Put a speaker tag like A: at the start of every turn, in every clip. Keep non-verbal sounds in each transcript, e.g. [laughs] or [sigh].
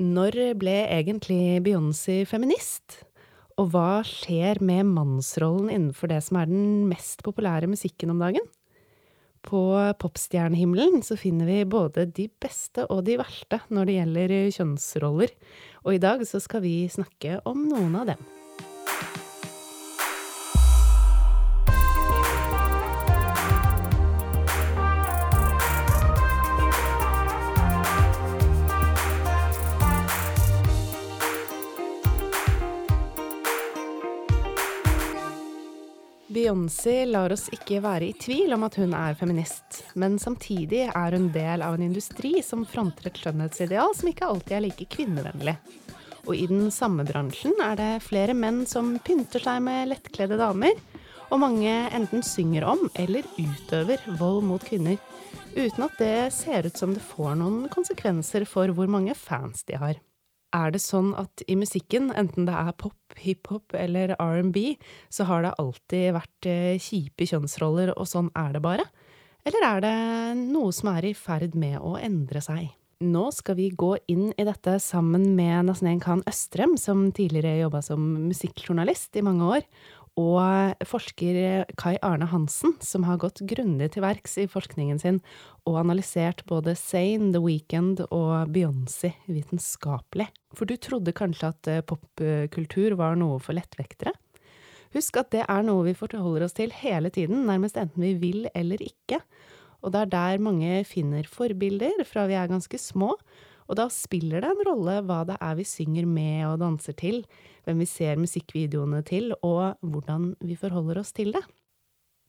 A: Når ble egentlig Beyoncé feminist? Og hva skjer med mannsrollen innenfor det som er den mest populære musikken om dagen? På popstjernehimmelen så finner vi både de beste og de verste når det gjelder kjønnsroller, og i dag så skal vi snakke om noen av dem. Beyoncé lar oss ikke være i tvil om at hun er feminist, men samtidig er hun del av en industri som fronter et skjønnhetsideal som ikke alltid er like kvinnevennlig. Og i den samme bransjen er det flere menn som pynter seg med lettkledde damer, og mange enten synger om eller utøver vold mot kvinner, uten at det ser ut som det får noen konsekvenser for hvor mange fans de har. Er det sånn at i musikken, enten det er pop, hiphop eller R&B, så har det alltid vært eh, kjipe kjønnsroller, og sånn er det bare? Eller er det noe som er i ferd med å endre seg? Nå skal vi gå inn i dette sammen med Nasneen Khan Østrem, som tidligere jobba som musikkjournalist i mange år, og forsker Kai Arne Hansen, som har gått grundig til verks i forskningen sin og analysert både Zain, The Weekend og Beyoncé vitenskapelig. For du trodde kanskje at eh, popkultur var noe for lettvektere? Husk at det er noe vi forholder oss til hele tiden, nærmest enten vi vil eller ikke. Og det er der mange finner forbilder fra vi er ganske små, og da spiller det en rolle hva det er vi synger med og danser til, hvem vi ser musikkvideoene til, og hvordan vi forholder oss til det.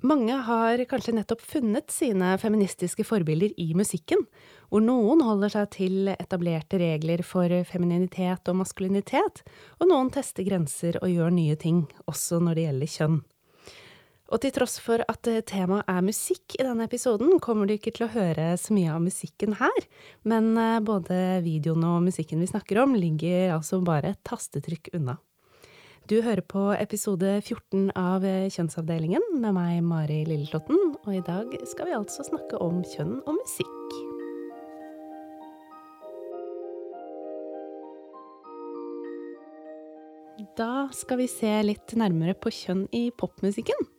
A: Mange har kanskje nettopp funnet sine feministiske forbilder i musikken, hvor noen holder seg til etablerte regler for femininitet og maskulinitet, og noen tester grenser og gjør nye ting, også når det gjelder kjønn. Og til tross for at eh, temaet er musikk i denne episoden, kommer du ikke til å høre så mye av musikken her, men eh, både videoen og musikken vi snakker om, ligger altså bare et tastetrykk unna. Du hører på episode 14 av eh, Kjønnsavdelingen med meg, Mari Lilleslåtten, og i dag skal vi altså snakke om kjønn og musikk. Da skal vi se litt nærmere på kjønn i popmusikken.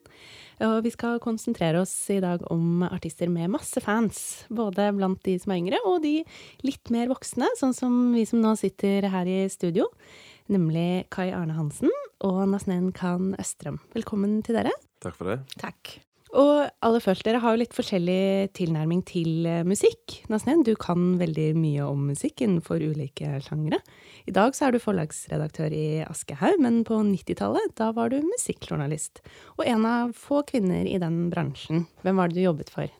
A: Og vi skal konsentrere oss i dag om artister med masse fans. Både blant de som er yngre, og de litt mer voksne, sånn som vi som nå sitter her i studio. Nemlig Kai Arne Hansen og Nasnen Khan Østrøm. Velkommen til dere.
B: Takk for det.
A: Takk. Og aller først, dere har jo litt forskjellig tilnærming til eh, musikk. Nasnen, du kan veldig mye om musikk innenfor ulike sjangre. I dag så er du forlagsredaktør i Aschehoug, men på 90-tallet da var du musikkjournalist. Og en av få kvinner i den bransjen. Hvem var det du jobbet for?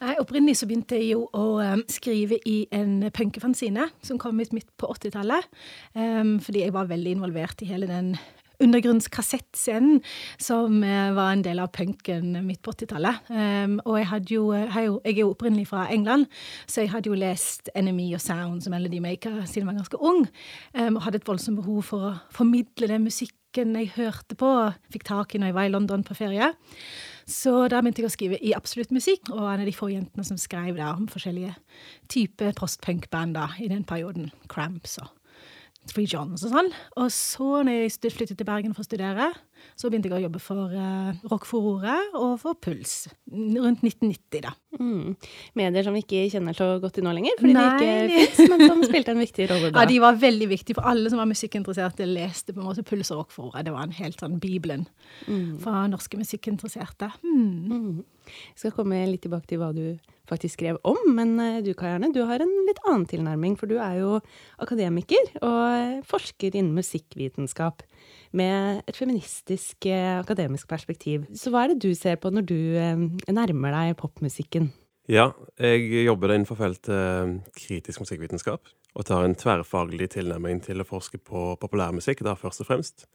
C: Nei, Opprinnelig så begynte jeg jo å um, skrive i en punkefanzine som kom ut midt på 80-tallet. Um, fordi jeg var veldig involvert i hele den undergrunnskassettscenen som uh, var en del av punken midt på 80-tallet. Um, og jeg, hadde jo, jeg, er jo opprinnelig fra England, så jeg hadde jo lest Enemy og Sounds og Melody Maker siden jeg var ganske ung, og hadde et voldsomt behov for å formidle den musikken jeg hørte på, fikk tak i når jeg var i London på ferie. Så da begynte jeg å skrive i absolutt musikk, og en av de få jentene som skrev der om forskjellige typer postpunkband i den perioden. Cramps og Free Johns og sånn. Og så, når jeg flyttet til Bergen for å studere, så begynte jeg å jobbe for Rock for Ordet og for Puls. Rundt 1990, da.
A: Mm. Medier som vi ikke kjenner så godt til nå lenger, fordi Nei. de ikke fins, men som spilte en viktig rolle [laughs] da.
C: Ja, de var veldig viktige for alle som var musikkinteresserte, leste på en måte Puls og Rock for Ordet. Det var en helt sånn Bibelen mm. for norske musikkinteresserte. Mm.
A: mm. Jeg skal komme litt tilbake til hva du faktisk skrev om, men eh, du Kajerne, du har en litt annen tilnærming, for du er jo akademiker og forsker innen musikkvitenskap med et feministisk eh, akademisk perspektiv. Så hva er det du ser på når du eh, nærmer deg popmusikken?
B: Ja, jeg jobber innenfor feltet eh, kritisk musikkvitenskap, og tar en tverrfaglig tilnærming til å forske på populærmusikk, da først og fremst.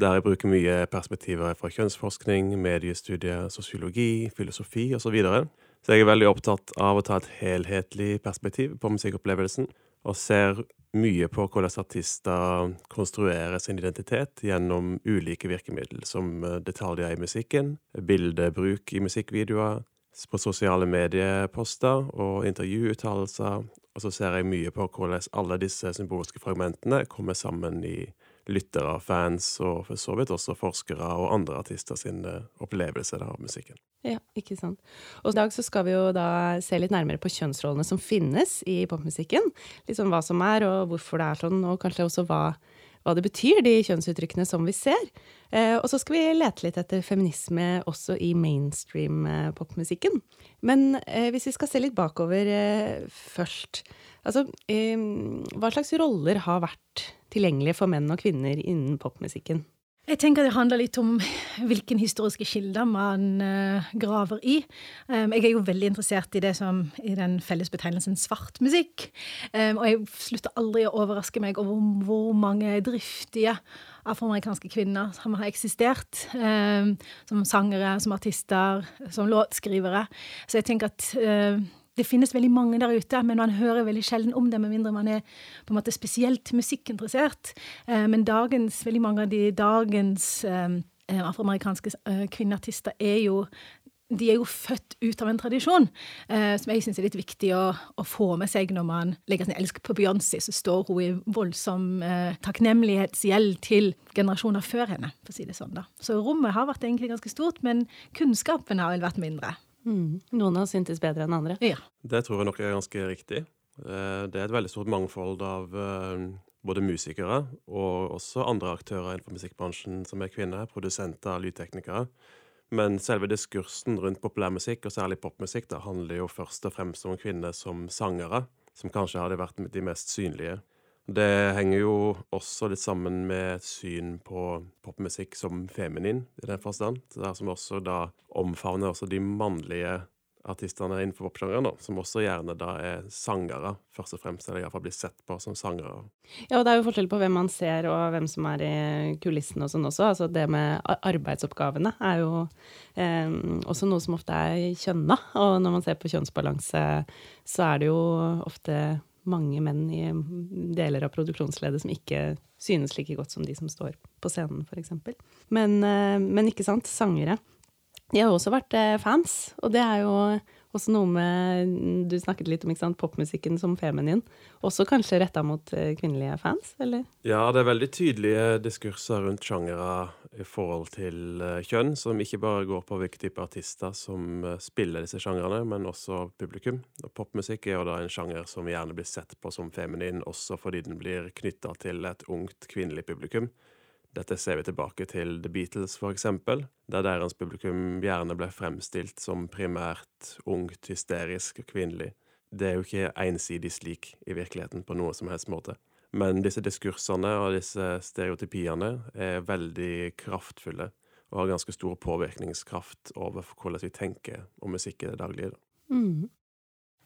B: Der jeg bruker mye perspektiver fra kjønnsforskning, mediestudier, sosiologi, filosofi osv. Så, videre. Så jeg er veldig opptatt av å ta et helhetlig perspektiv på musikkopplevelsen, og ser mye på hvordan artister konstruerer sin identitet gjennom ulike virkemidler, som eh, detaljer i musikken, bildebruk i musikkvideoer, på sosiale medieposter og intervjuuttalelser. Og så ser jeg mye på hvordan alle disse symbolske fragmentene kommer sammen i lyttere, fans og for så vidt også forskere og andre artister sin opplevelse av musikken.
A: Ja, ikke sant. Og i dag så skal vi jo da se litt nærmere på kjønnsrollene som finnes i popmusikken. Litt sånn hva som er, og hvorfor det er sånn, og kanskje også hva hva det betyr, de kjønnsuttrykkene som vi ser. Eh, og så skal vi lete litt etter feminisme også i mainstream-popmusikken. Eh, Men eh, hvis vi skal se litt bakover først Altså, hva slags roller har vært tilgjengelige for menn og kvinner innen popmusikken?
C: Jeg tenker det handler litt om hvilken historiske kilder man uh, graver i. Um, jeg er jo veldig interessert i det som i den fellesbetegnelsen svart musikk. Um, og jeg slutter aldri å overraske meg over hvor mange driftige afroamerikanske kvinner som har eksistert. Um, som sangere, som artister, som låtskrivere. Så jeg tenker at uh, det finnes veldig mange der ute, men man hører veldig sjelden om det, med mindre man er på en måte spesielt musikkinteressert. Eh, men dagens, veldig mange av de dagens eh, afroamerikanske eh, kvinneartister er jo de er jo født ut av en tradisjon eh, som jeg syns er litt viktig å, å, få med seg når man legger sin elsk på Beyoncé, så står hun i voldsom eh, takknemlighetsgjeld til generasjoner før henne, for å si det sånn. da. Så rommet har vært egentlig ganske stort, men kunnskapen har vel vært mindre.
A: Mm. Noen har syntes bedre enn andre.
C: Ja.
B: Det tror jeg nok er ganske riktig. Eh, det er et veldig stort mangfold av eh, både musikere og også andre aktører innenfor musikkbransjen som er kvinner, produsenter, lydteknikere. Men selve diskursen rundt populærmusikk, og særlig popmusikk, da, handler jo først og fremst om kvinner som sangere, som kanskje hadde vært de mest synlige. Det henger jo også litt sammen med et syn på popmusikk som feminin, i den forstand. Der som også da omfavner også de mannlige artistene innenfor popsjangeren, som også gjerne da er sangere, først og fremst, eller iallfall blir sett på som sangere.
A: Ja, og det er jo forskjell på hvem man ser og hvem som er i kulissene og sånn også. Altså det med arbeidsoppgavene er jo eh, også noe som ofte er kjønna, og når man ser på kjønnsbalanse, så er det jo ofte mange menn i deler av produksjonsleddet som ikke synes like godt som de som står på scenen, f.eks. Men, eh, men ikke sant, sangere. De har jo også vært eh, fans, og det er jo også noe med Du snakket litt om sant, popmusikken som feminin. Også kanskje retta mot eh, kvinnelige fans, eller?
B: Ja, det er veldig tydelige diskurser rundt sjangere i forhold til uh, kjønn, som ikke bare går på hvilke type artister som uh, spiller disse sjangrene, men også publikum. Popmusikk er jo da en sjanger som gjerne blir sett på som feminin, også fordi den blir knytta til et ungt kvinnelig publikum. Dette ser vi tilbake til The Beatles, for eksempel, der deres publikum gjerne ble fremstilt som primært ungt, hysterisk og kvinnelig. Det er jo ikke ensidig slik i virkeligheten på noe som helst måte. Men disse diskursene og disse stereotypiene er veldig kraftfulle og har ganske stor påvirkningskraft over hvordan vi tenker om musikk i det daglige. Mm.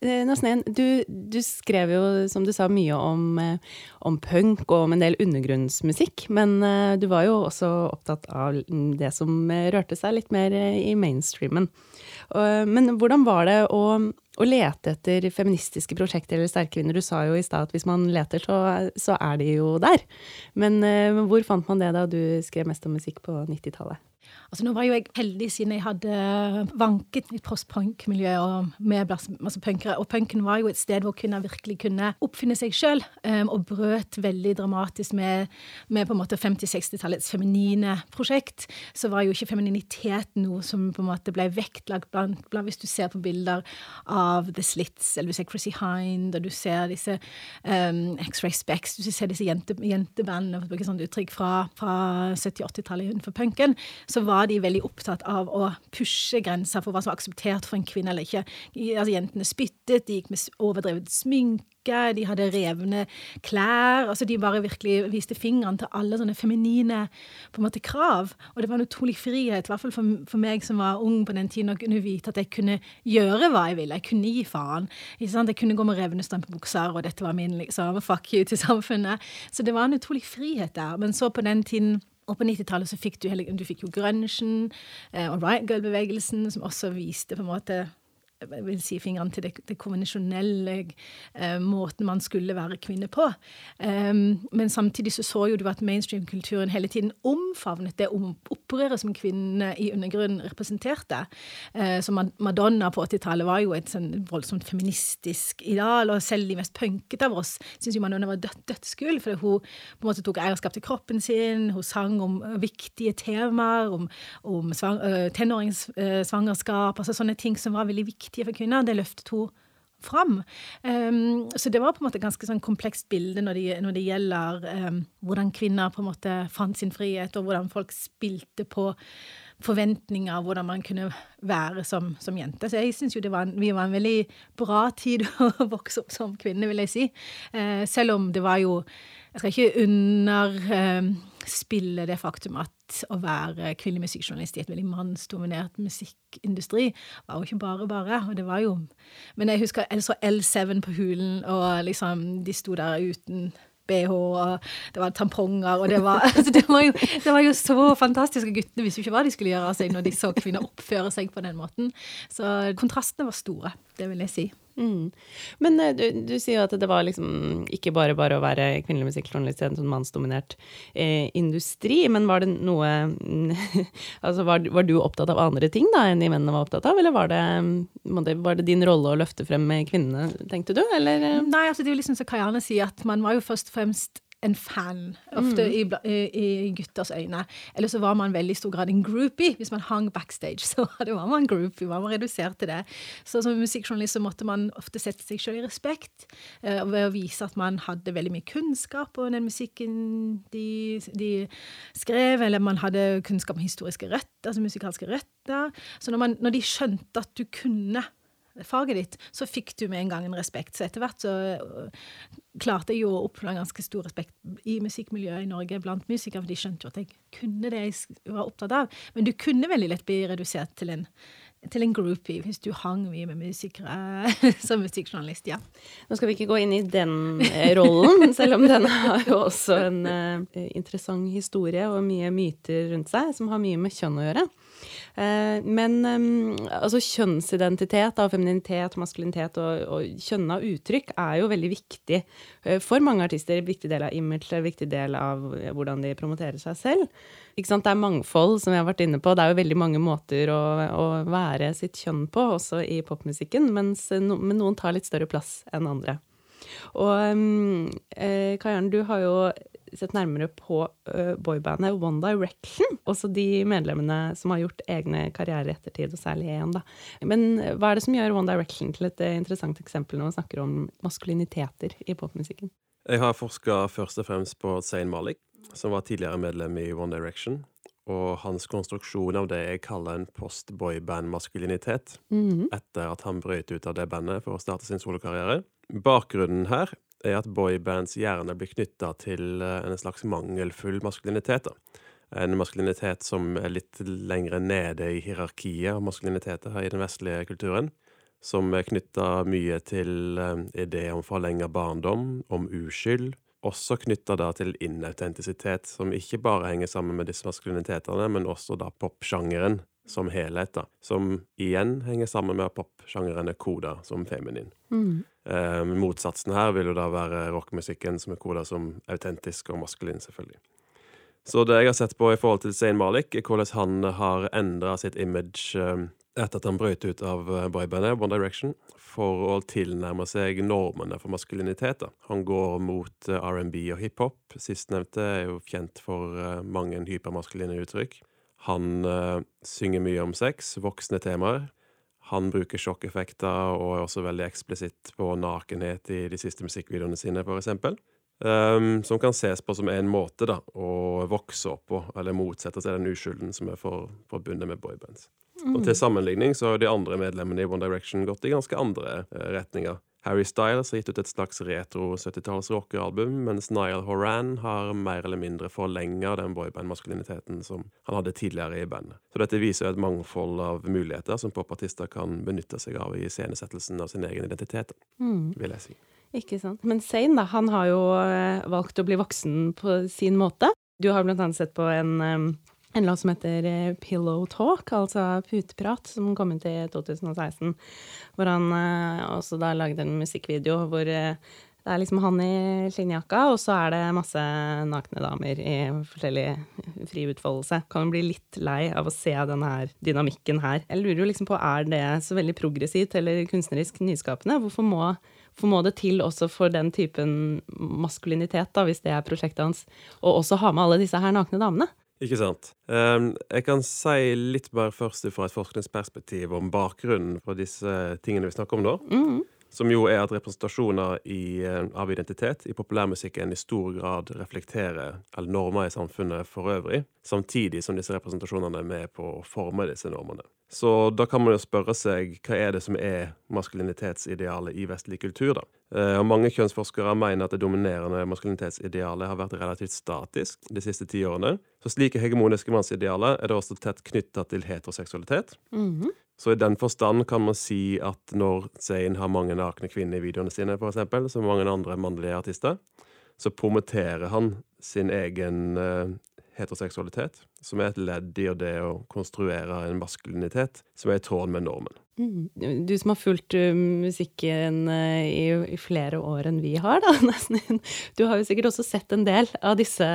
A: Eh, Nasneen, du, du, skrev jo, som du sa, mye om, eh, om, punk og om en del undergrunnsmusikk. Men eh, du var jo også opptatt av det som rørte seg litt mer i mainstreamen. Men hvordan var det å, å lete etter feministiske prosjekter eller sterke kvinner? Du sa jo i stad at hvis man leter, så, så, er de jo der. Men hvor fant man det da du skrev mest om musikk på 90-tallet?
C: Altså Nå var jo jeg heldig siden jeg hadde vanket i post-punk-miljø og med masse punkere. Og punken var jo et sted hvor kvinner virkelig kunne oppfinne seg sjøl, um, og brøt veldig dramatisk med, med på en måte 50-60-tallets feminine prosjekt. Så var jo ikke femininitet noe som på en måte ble vektlagt blant, blant Hvis du ser på bilder av The Slits, eller du ser Chrissy Hind, og du ser disse um, X-Ray Specs, du ser disse jente, jentebandene, for å bruke sånt uttrykk, fra, fra 70-80-tallet innenfor punken, så var de veldig opptatt av å pushe grenser for hva som var akseptert for en kvinne eller ikke. Altså, jentene spyttet, de gikk med overdrevet sminke, de hadde revne klær. altså De bare virkelig viste fingeren til alle sånne feminine på en måte krav. Og det var en utrolig frihet, i hvert fall for, for meg som var ung på den tiden, å kunne vite at jeg kunne gjøre hva jeg ville. Jeg kunne gi faen. Jeg kunne gå med revne strømpebukser, og dette var min liksom, fuck you til samfunnet. Så det var en utrolig frihet der. Men så på den tiden og på 90-tallet så fikk du, du fikk jo grunchen eh, og riot girl-bevegelsen, som også viste på en måte vil si fingrene til det, det konvensjonelle eh, måten man skulle være kvinne på. Um, men samtidig så så jo du at mainstream-kulturen hele tiden omfavnet det om, opprøret som kvinnene i undergrunnen representerte. Uh, så Madonna på 80-tallet var jo et sånn voldsomt feministisk ideal, og selv de mest punkete av oss syntes jo Madonna var død, dødskul, fordi hun på en måte tok eierskap til kroppen sin, hun sang om viktige temaer, om, om svang, uh, tenåringssvangerskap, altså sånne ting som var veldig viktige viktige for kvinner. Det løftet hun fram. Um, så det var på en måte et ganske sånn komplekst bilde når det, når det gjelder um, hvordan kvinner på en måte fant sin frihet, og hvordan folk spilte på forventninger hvordan man kunne være som, som jente. Så jeg syns jo det var en, vi var en veldig bra tid [laughs] å vokse opp som kvinne, vil jeg si. Uh, selv om det var jo Jeg skal ikke underspille uh, det faktum at å være kvinnelig musikkjournalist i et veldig mannsdominert musikkindustri var jo ikke bare bare. og det var jo, Men jeg husker jeg så L7 på Hulen, og liksom de sto der uten BH, og det var tamponger, og det var, [laughs] altså det var, jo, det var jo, så fantastisk. Og guttene visste jo ikke hva de skulle gjøre av seg når de så kvinner oppføre seg på den måten. Så kontrastene var store, det vil jeg si. Mm.
A: Men eh, du, du, sier jo at det var liksom ikke bare bare å være kvinnelig musikkjournalist i en sånn mannsdominert eh, industri, men var det noe [laughs] Altså var, var, du opptatt av andre ting da enn de mennene var opptatt av, eller var det, var det din rolle å løfte frem kvinnene, tenkte du, eller?
C: Nei, altså det er jo liksom som Kajane sier, at man var jo først og fremst en fan, ofte mm. i, i, i, gutters øyne. Eller så var man veldig stor grad en groupie. Hvis man hang backstage, [laughs] så var man groupie. Man var redusert til det. Så som musikkjournalist så måtte man ofte sette seg selv i respekt uh, ved å vise at man hadde veldig mye kunnskap om den musikken de, de, skrev, eller man hadde kunnskap om historiske røtter, altså musikalske røtter. Så når, man, når de skjønte at du kunne faget ditt, så fikk du med en gang en respekt. Så etter hvert så øh, klarte jeg jo å oppnå ganske stor respekt i musikkmiljøet i Norge blant musikere, for de skjønte jo at jeg kunne det jeg var opptatt av. Men du kunne veldig lett bli redusert til en til en groupie hvis du hang mye med musikere [laughs] som musikkjournalist, ja.
A: Nå skal vi ikke gå inn i den eh, rollen, [laughs] selv om den har jo også en uh, interessant historie og mye myter rundt seg som har mye med kjønn å gjøre. Eh, men altså kjønnsidentitet og femininitet maskulinitet og, og kjønna uttrykk er jo veldig viktig eh, for mange artister. Viktig del av image, viktig del av hvordan de promoterer seg selv. Det er mangfold, som vi har vært inne på. Det er jo veldig mange måter å, å være sitt kjønn på, også i popmusikken, mens no, men noen tar litt større plass enn andre. Og um, eh, Kajan, du har jo sett nærmere på uh, boybandet One Direction. Også de medlemmene som har gjort egne karrierer i ettertid, og særlig én, da. Men hva er det som gjør One Direction til et interessant eksempel når man snakker om maskuliniteter i popmusikken?
B: Jeg har forska først og fremst på Zain Malik, som var tidligere medlem i One Direction. Og hans konstruksjon av det jeg kaller en post-boyband-maskulinitet, mm -hmm. etter at han brøt ut av det bandet for å starte sin solokarriere. Bakgrunnen her er at boybands gjerne blir knytta til eh, en slags mangelfull maskulinitet. Da. En maskulinitet som er litt lengre nede i hierarkiet av maskuliniteter i den vestlige kulturen. Som er knytta mye til eh, ideer om forlenga barndom, om uskyld. Også knytta til inautentisitet, som ikke bare henger sammen med disse maskulinitetene, men også da popsjangeren som helhet, da, som igjen henger sammen med at popsjangeren er koda som feminin. Mm. Eh, motsatsen her vil jo da være rockmusikken som er koda som autentisk og maskulin, selvfølgelig. Så det jeg har sett på i forhold til Zain Malik, er hvordan han har endra sitt image eh, etter at han brøt ut av eh, boybandet One Direction, for å tilnærme seg normene for maskulinitet. Da. Han går mot eh, R&B og hiphop. Sistnevnte er jo kjent for eh, mange hypermaskuline uttrykk. Han uh, synger mye om sex, voksne temaer. Han bruker sjokkeffekter og er også veldig eksplisitt på nakenhet i de siste musikkvideoene sine, eksempel. Um, som kan ses på som en måte da, å vokse opp på, eller motsette seg den uskylden som er for, forbundet med boybands. Mm. Og Til sammenligning så har de andre medlemmene i One Direction gått i ganske andre uh, retninger. Harry Styles har gitt ut et slags retro 70-talls rockealbum, mens Niall Horan har mer eller mindre forlenga den boyband-maskuliniteten som han hadde tidligere i bandet. Så dette viser et mangfold av muligheter som popartister kan benytte seg av i iscenesettelsen av sin egen identitet, mm. vil jeg si.
A: Ikke sant. Men Zain, da, han har jo eh, valgt å bli voksen på sin måte. Du har blant annet sett på en um en låt som heter eh, Pillow Talk, altså puteprat, som kom ut i 2016. Hvor han eh, også da lagde en musikkvideo hvor eh, det er liksom han i skinnjakka, og så er det masse nakne damer i forskjellig fri utfoldelse. Kan bli litt lei av å se denne her dynamikken her. Jeg lurer jo liksom på, er det så veldig progressivt eller kunstnerisk nyskapende? Hvorfor må, hvorfor må det til også for den typen maskulinitet, da, hvis det er prosjektet hans, å også ha med alle disse her nakne damene?
B: Ikke sant. Um, jeg kan si litt bare først fra et forskningsperspektiv om bakgrunnen for disse tingene vi snakker om nå.
A: Mm.
B: Som jo er at representasjoner i, eh, av identitet i populærmusikken i stor grad reflekterer eller normer i samfunnet for øvrig, samtidig som disse representasjonene er med på å forme disse normene. Så da kan man jo spørre seg hva er det som er maskulinitetsidealet i vestlig kultur, da? Eh, og mange kjønnsforskere mener at det dominerende maskulinitetsidealet har vært relativt statisk de siste ti årene. Så slike hegemoniske mannsidealer er det også tett knytta til heteroseksualitet.
A: Mhm.
B: Så i den forstand kan man si at når Zain har mange nakne kvinner i videoene sine, for eksempel, som mange andre mannlige artister, så promoterer han sin egen uh, heteroseksualitet, som er et ledd i det å konstruere en maskulinitet som er i tråd med normen.
A: Mm. Du som har fulgt uh, musikken uh, i, flere år enn vi har, da, [laughs] nesten. Du har jo sikkert også sett en del av disse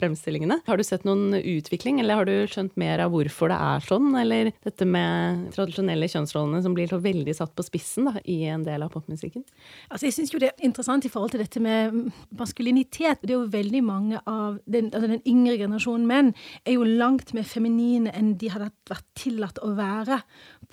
A: fremstillingene. Har du sett noen utvikling, eller har du skjønt mer av hvorfor det er sånn? Eller dette med tradisjonelle kjønnsrollene som blir så veldig satt på spissen da, i en del av popmusikken?
C: Altså, jeg syns jo det er interessant i forhold til dette med maskulinitet. Det er jo veldig mange av den, altså den yngre generasjonen menn er jo langt mer feminine enn de hadde vært tillatt å være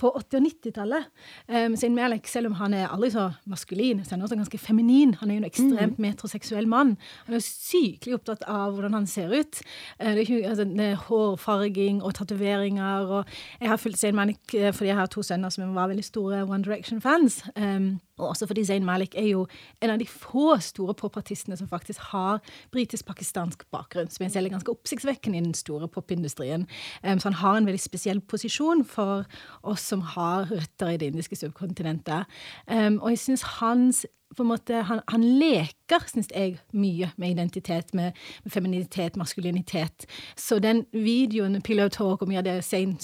C: på 80- og 90-tallet. Um, Zayn Malik, selv om han er aldri så maskulin, så er han også ganske feminin. Han er jo en ekstremt mm. metroseksuell mann. Han er jo sykelig opptatt av hvordan han ser ut. Uh, det er ikke, altså, det er hårfarging og tatoveringer. Og jeg har fulgt Zayn Malik uh, fordi jeg har to sønner som var veldig store One Direction-fans. Um, og også fordi Zain Malik er jo en av de få store popartistene som faktisk har britisk-pakistansk bakgrunn, som jeg selv er ganske oppsiktsvekkende i den store popindustrien. Um, så han har en veldig spesiell posisjon for oss som har røtter i det indiske subkontinentet. Um, og jeg syns hans på en måte, han, han leker, syns jeg, mye med identitet, med, med, femininitet, maskulinitet. Så den videoen, Pillow Talk, og mye av det Zain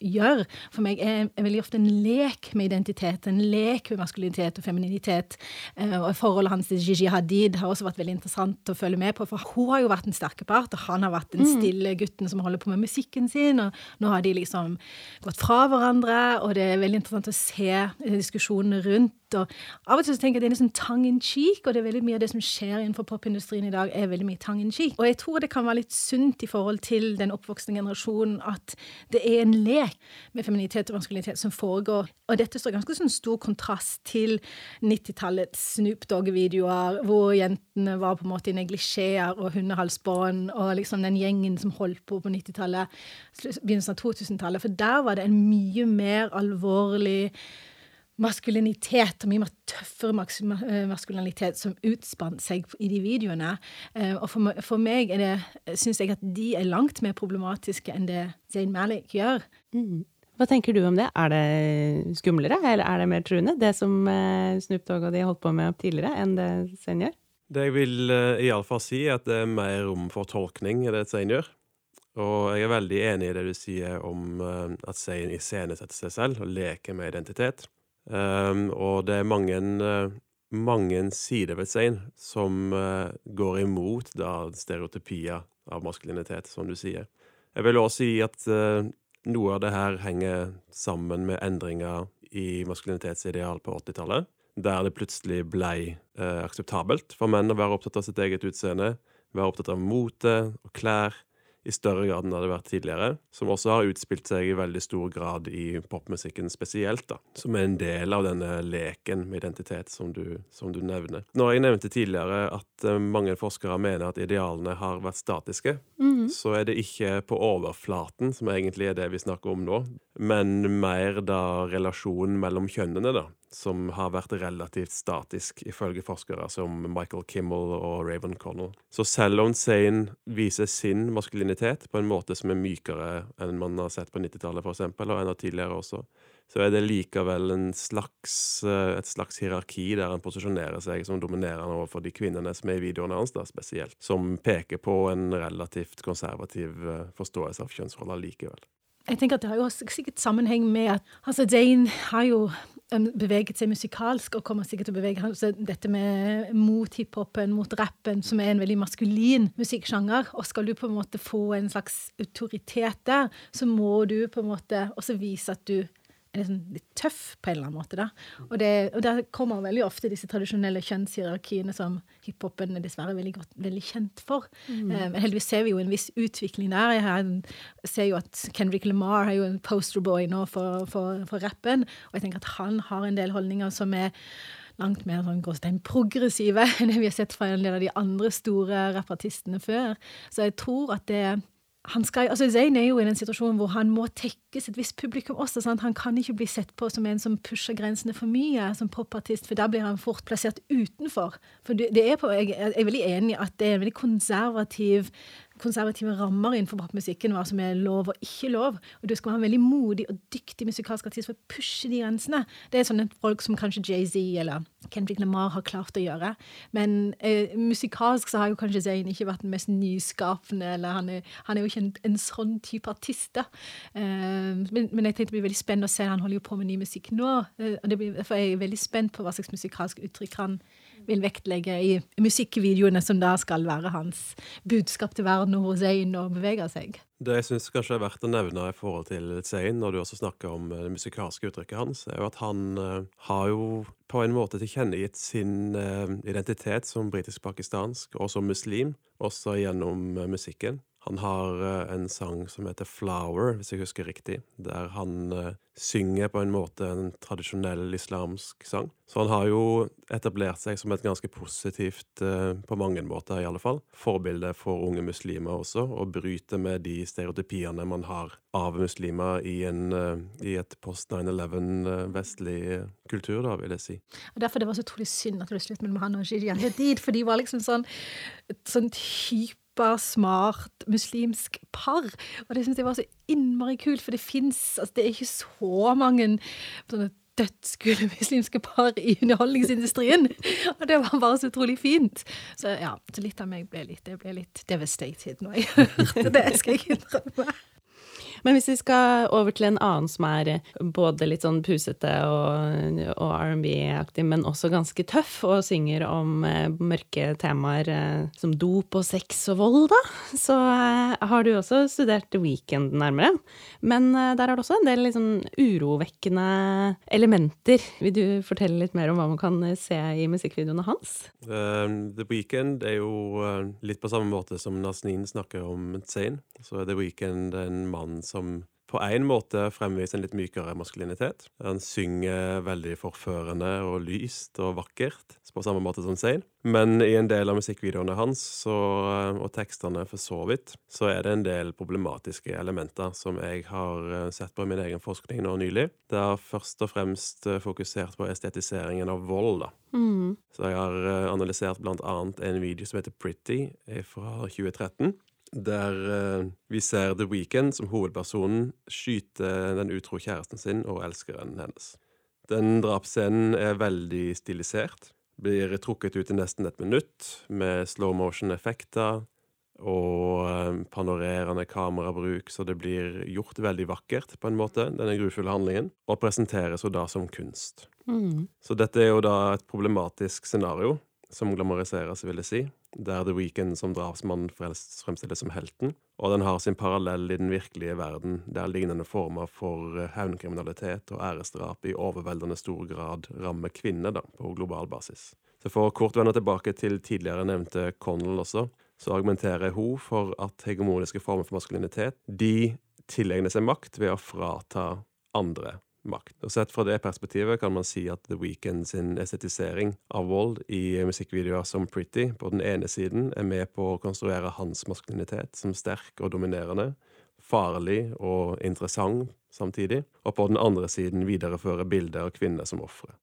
C: gjør, for meg er, er, veldig ofte en lek med identitet. En lek med maskulinitet og femininitet. Eh, og Forholdet hans til Gigi Hadid har også vært veldig interessant å følge med på, for hun har jo vært den sterke part, og han har vært den mm. stille gutten som holder på med musikken sin, og nå har de liksom gått fra hverandre, og det er veldig interessant å se diskusjonene rundt og av og til så tenker jeg at det er liksom tang in cheek, og det er veldig mye av det som skjer innenfor popindustrien i dag, er veldig mye tang in cheek. Og jeg tror det kan være litt sunt i forhold til den oppvoksende generasjonen at det er en lek med feminitet og maskulinitet som foregår. Og dette står ganske sånn stor kontrast til 90-tallets Snoop Dogg-videoer, hvor jentene var på en måte i neglisjeer og hundehalsbånd, og liksom den gjengen som holdt på på 90-tallet, begynnelsen av 2000-tallet. For der var det en mye mer alvorlig maskulinitet, og mye mer tøffere eh, maskulinitet, som utspant seg i de videoene. Eh, og for, meg er det, syns jeg at de er langt mer problematiske enn det Zain Malik gjør.
A: Mm. Hva tenker du om det? Er det skumlere, eller er det mer truende, det som eh, Snoop Dogg og de holdt på med tidligere, enn det Zain gjør?
B: Det jeg vil iallfall si, er at det er mer rom for tolkning i det Zain gjør. Og jeg er veldig enig i det du sier om at Zain iscenesetter seg selv og leker med identitet. Um, og det er mange, uh, mange sider ved Zain som uh, går imot da stereotypier av maskulinitet, som du sier. Jeg vil også si at uh, noe av det her henger sammen med endringer i maskulinitetsideal på 80-tallet, der det plutselig ble akseptabelt for menn å være opptatt av sitt eget utseende, være opptatt av mote og klær, i større grad enn det hadde vært tidligere. Som også har utspilt seg i veldig stor grad i popmusikken spesielt, da. Som er en del av denne leken med identitet som du, som du nevner. Når jeg nevnte tidligere at uh, mange forskere mener at idealene har vært statiske, mm. så er det ikke på overflaten, som egentlig er det vi snakker om nå, men mer da relasjonen mellom kjønnene, da som har vært relativt statisk, ifølge forskere som Michael Kimmel og Raven Connell. Så selv om Zain viser sin maskulinitet på en måte som er mykere enn man har sett på 90-tallet, f.eks., og enda tidligere også, så er det likevel slags, et slags hierarki der han posisjonerer seg som dominerende overfor de kvinnene som er i videoene hans, da, spesielt. Som peker på en relativt konservativ forståelse av kjønnsroller likevel.
C: Jeg tenker at Det har jo sikkert sammenheng med at altså Dane har jo beveget seg musikalsk og kommer sikkert til å bevege seg dette med mot hiphopen, mot rappen, som er en veldig maskulin musikksjanger. Og skal du på en måte få en slags autoritet der, så må du på en måte også vise at du liksom litt tøff på en eller annen måte. da. Og, det, og der kommer veldig ofte disse tradisjonelle kjønnshierarkiene som hiphopen er dessverre veldig, godt, veldig kjent for. Mm. Um, heldigvis ser vi jo en viss utvikling der. Jeg ser jo at Kendrick Lamar er jo en posterboy nå for, for, for rappen, og jeg tenker at han har en del holdninger som er langt mer sånn progressive [laughs] enn det vi har sett fra en del av de andre store rappartistene før. Så jeg tror at det skal, altså Zayn er jo i en situasjon hvor han må tekkes et visst publikum også. Sant? Han kan ikke bli sett på som en som pusher grensene for mye som popartist, for da blir han fort plassert utenfor. For det, er på, jeg, er veldig enig i at det er en veldig konservativ konservative rammer innenfor popmusikken, hva som er lov og ikke lov. Og du skal være en veldig modig og dyktig musikalsk artist for å pushe de grensene. Det er sånne folk som kanskje Jay-Z eller Kendrick Lamar har klart å gjøre. Men eh, musikalsk så har jo kanskje Zayn ikke vært den mest nyskapende, eller han er, han er jo ikke en, en, sånn type artist, da. Eh, men, men, jeg tenkte det blir veldig spennende å se, han holder jo på med ny musikk nå. Eh, og blir, derfor er jeg veldig spent på hva slags musikalsk uttrykk han vil vektlegge i musikkvideoene, som da skal være hans budskap til verden og hos Zain og beveger seg.
B: Det jeg syns kanskje er verdt å nevne i forhold til Zain, når du også snakker om det musikalske uttrykket hans, er jo at han uh, har jo på en måte tilkjennegitt sin uh, identitet som britisk-pakistansk og som muslim, også gjennom musikken. Han har uh, en sang som heter 'Flower', hvis jeg husker riktig, der han uh, synger på en måte en tradisjonell islamsk sang. Så han har jo etablert seg som et ganske positivt, uh, på mange måter i alle fall, forbilde for unge muslimer også, og bryter med de stereotypiene man har av muslimer i, en, i et post 9-11 vestlig kultur, da, vil jeg si.
C: Og Derfor det var så utrolig synd at det ble slutt mellom og Shirian Hadid, for de var liksom sånn, sånn type smart muslimsk par. Og det syns jeg var så innmari kult, for det fins altså, Det er ikke så mange sånne dødskule muslimske par i underholdningsindustrien. Og det var bare så utrolig fint. Så ja, så litt av meg ble litt, ble litt devastated når jeg [laughs] hørte det, skal jeg innrømme.
A: Men hvis vi skal over til en annen som er eh, både litt sånn pusete og, og R&B-aktig, men også ganske tøff, og synger om eh, mørke temaer eh, som dop og sex og vold, da, så har du også studert The Weekend nærmere. Men der er det også en del liksom urovekkende elementer. Vil du fortelle litt mer om hva man kan se i musikkvideoene hans?
B: The Weekend er jo litt på samme måte som Nazneen snakker om Zain. Så er The Weekend en mann som på en måte fremviser en litt mykere maskulinitet. Han synger veldig forførende og lyst og vakkert, på samme måte som Zain. Men i en del av musikkvideoene hans, så, og tekstene for så vidt, så er det en del problematiske elementer som jeg har eh, sett på i min egen forskning nå nylig. Det har først og fremst eh, fokusert på estetiseringen av vold, da. Mm. Så jeg har eh, analysert blant annet en video som heter Pretty fra 2013 der uh, vi ser The Weekend som hovedpersonen skyte den utro kjæresten sin og elskeren hennes. Den drapsscenen er veldig stilisert. Blir trukket ut i nesten et minutt, med slow motion-effekter og uh, panorerende kamerabruk, så det blir gjort veldig vakkert, på en måte, denne grufulle handlingen, og presenteres jo da som kunst. Mm. Så dette er jo da et problematisk scenario, som glamoriseres, vil jeg si der The Weekend som drapsmann fremstilles som helten, og den har sin parallell i den virkelige verden, der lignende former for eh, hevnkriminalitet og æresdrap i overveldende stor grad rammer kvinner da, på global basis. Så For å kort vende tilbake til tidligere nevnte Connell også, så argumenterer hun for at hegemoniske former for maskulinitet de tilegner seg makt ved å frata andre makt. Og Sett fra det perspektivet kan man si at The Weeknd sin estetisering av vold i musikkvideoer som Pretty på den ene siden er med på å konstruere hans maskulinitet som sterk og dominerende, farlig og interessant samtidig, og på den andre siden videreføre bildet av kvinner som ofre.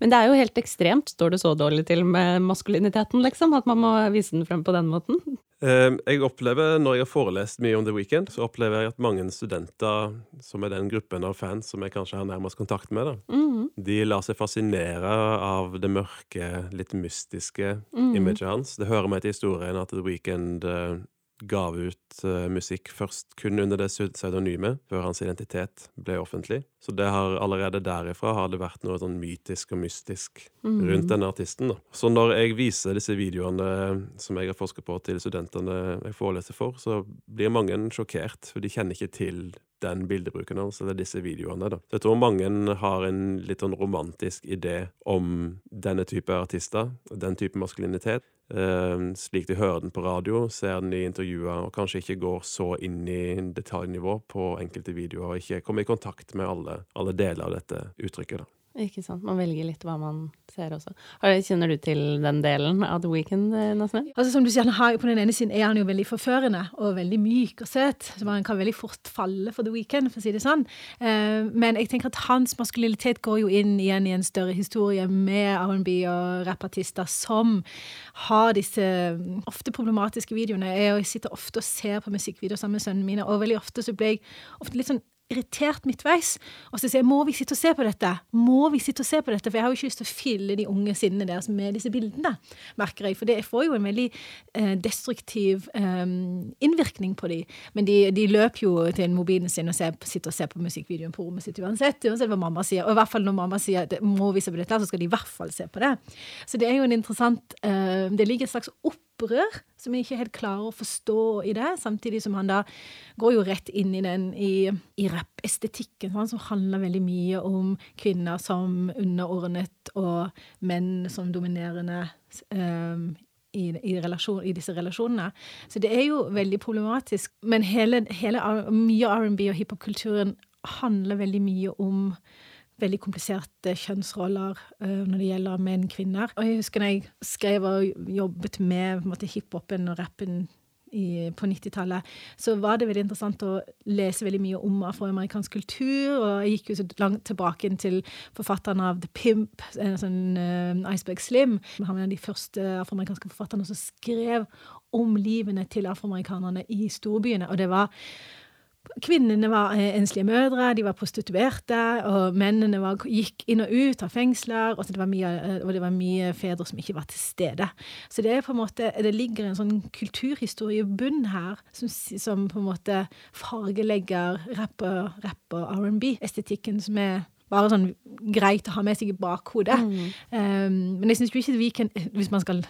A: Men det er jo helt ekstremt. Står det så dårlig til med maskuliniteten, liksom? At man må vise den frem på den måten?
B: Eh, jeg opplever, Når jeg har forelest mye om The Weekend, så opplever jeg at mange studenter, som er den gruppen av fans som jeg kanskje har nærmest kontakt med, da,
A: Mhm.
B: de lar seg fascinere av det mørke, litt mystiske
A: Mhm.
B: imaget hans. Det hører med til historien at The Weekend eh, gav ut eh, musikk først kun under det pseu- pseudonymet, før hans identitet ble offentlig. Så det har allerede derifra har det vært noe sånn mytisk og mystisk
A: Mhm.
B: rundt denne artisten. Da. Så når jeg viser disse videoene som jeg har forsket på til studentene jeg foreleser for, så blir mange sjokkert, for de kjenner ikke til den bildebruken hans, eller disse videoene. Da. Så jeg tror mange har en litt sånn romantisk idé om denne type artister, den type maskulinitet. Uh, slik de hører den på radio, ser den i intervjuer, og kanskje ikke går så inn i detaljnivå på enkelte videoer, og ikke kommer i kontakt med alle, alle deler av dette uttrykket. da.
A: Ikke sant. Man velger litt hva man ser også. Kjenner du til den delen av The Weekend, eh, Nasne?
C: Altså som du sier, han har, På den ene siden er han jo veldig forførende og veldig myk og søt. så Man kan veldig fort falle for The Weekend, for å si det sånn. Eh, men jeg tenker at hans maskulinitet går jo inn igjen i en større historie med R&B og rappartister som har disse mm, ofte problematiske videoene. Jeg sitter ofte og ser på musikkvideoer sammen med sønnene mine, og veldig ofte så blir jeg ofte litt sånn irritert midtveis. Og så sier jeg må vi sitte og se på dette? Må vi sitte og se på dette? For jeg har jo ikke lyst til å fylle de unge sinnene deres med disse bildene, merker jeg. For det får jo en veldig eh, destruktiv eh, innvirkning på dem. Men de, de løper jo til mobilen sin og ser, sitter og ser på musikkvideoen på rommet sitt uansett. Uansett hva mamma sier. Og i hvert fall når mamma sier at må vi se på dette, så skal de i hvert fall se på det. Så det er jo en interessant eh, Det ligger et slags opprør som jeg ikke helt klarer å forstå i det, samtidig som han da går jo rett inn i den i, i rappestetikken, sånn, som handler veldig mye om kvinner som underordnet og menn som dominerende um, i, i, relasjon, i, disse relasjonene. Så det er jo veldig problematisk. Men hele, hele mye R&B og hiphop-kulturen handler veldig mye om veldig kompliserte kjønnsroller uh, når det gjelder menn og kvinner. Og jeg husker når jeg skrev og jobbet med hiphopen og rappen i, på 90-tallet, så var det veldig interessant å lese veldig mye om afroamerikansk kultur. Og jeg gikk jo så langt tilbake til forfatteren av The Pimp, en sånn uh, Iceberg Slim. Han var en av de første afroamerikanske forfatterne som skrev om livene til afroamerikanerne i storbyene. Og det var Kvinnene var enslige mødre, de var prostituerte, og mennene var, gikk inn og ut av fengsler, og det, mye, og det, var mye, fedre som ikke var til stede. Så det måte, det ligger en sånn kulturhistorie i her, som, som, på en måte fargelegger rapp og, rap og R&B-estetikken, som er bare sånn greit å ha med seg i bakhodet. Mm. Um, men jeg syns ikke vi kan Hvis man skal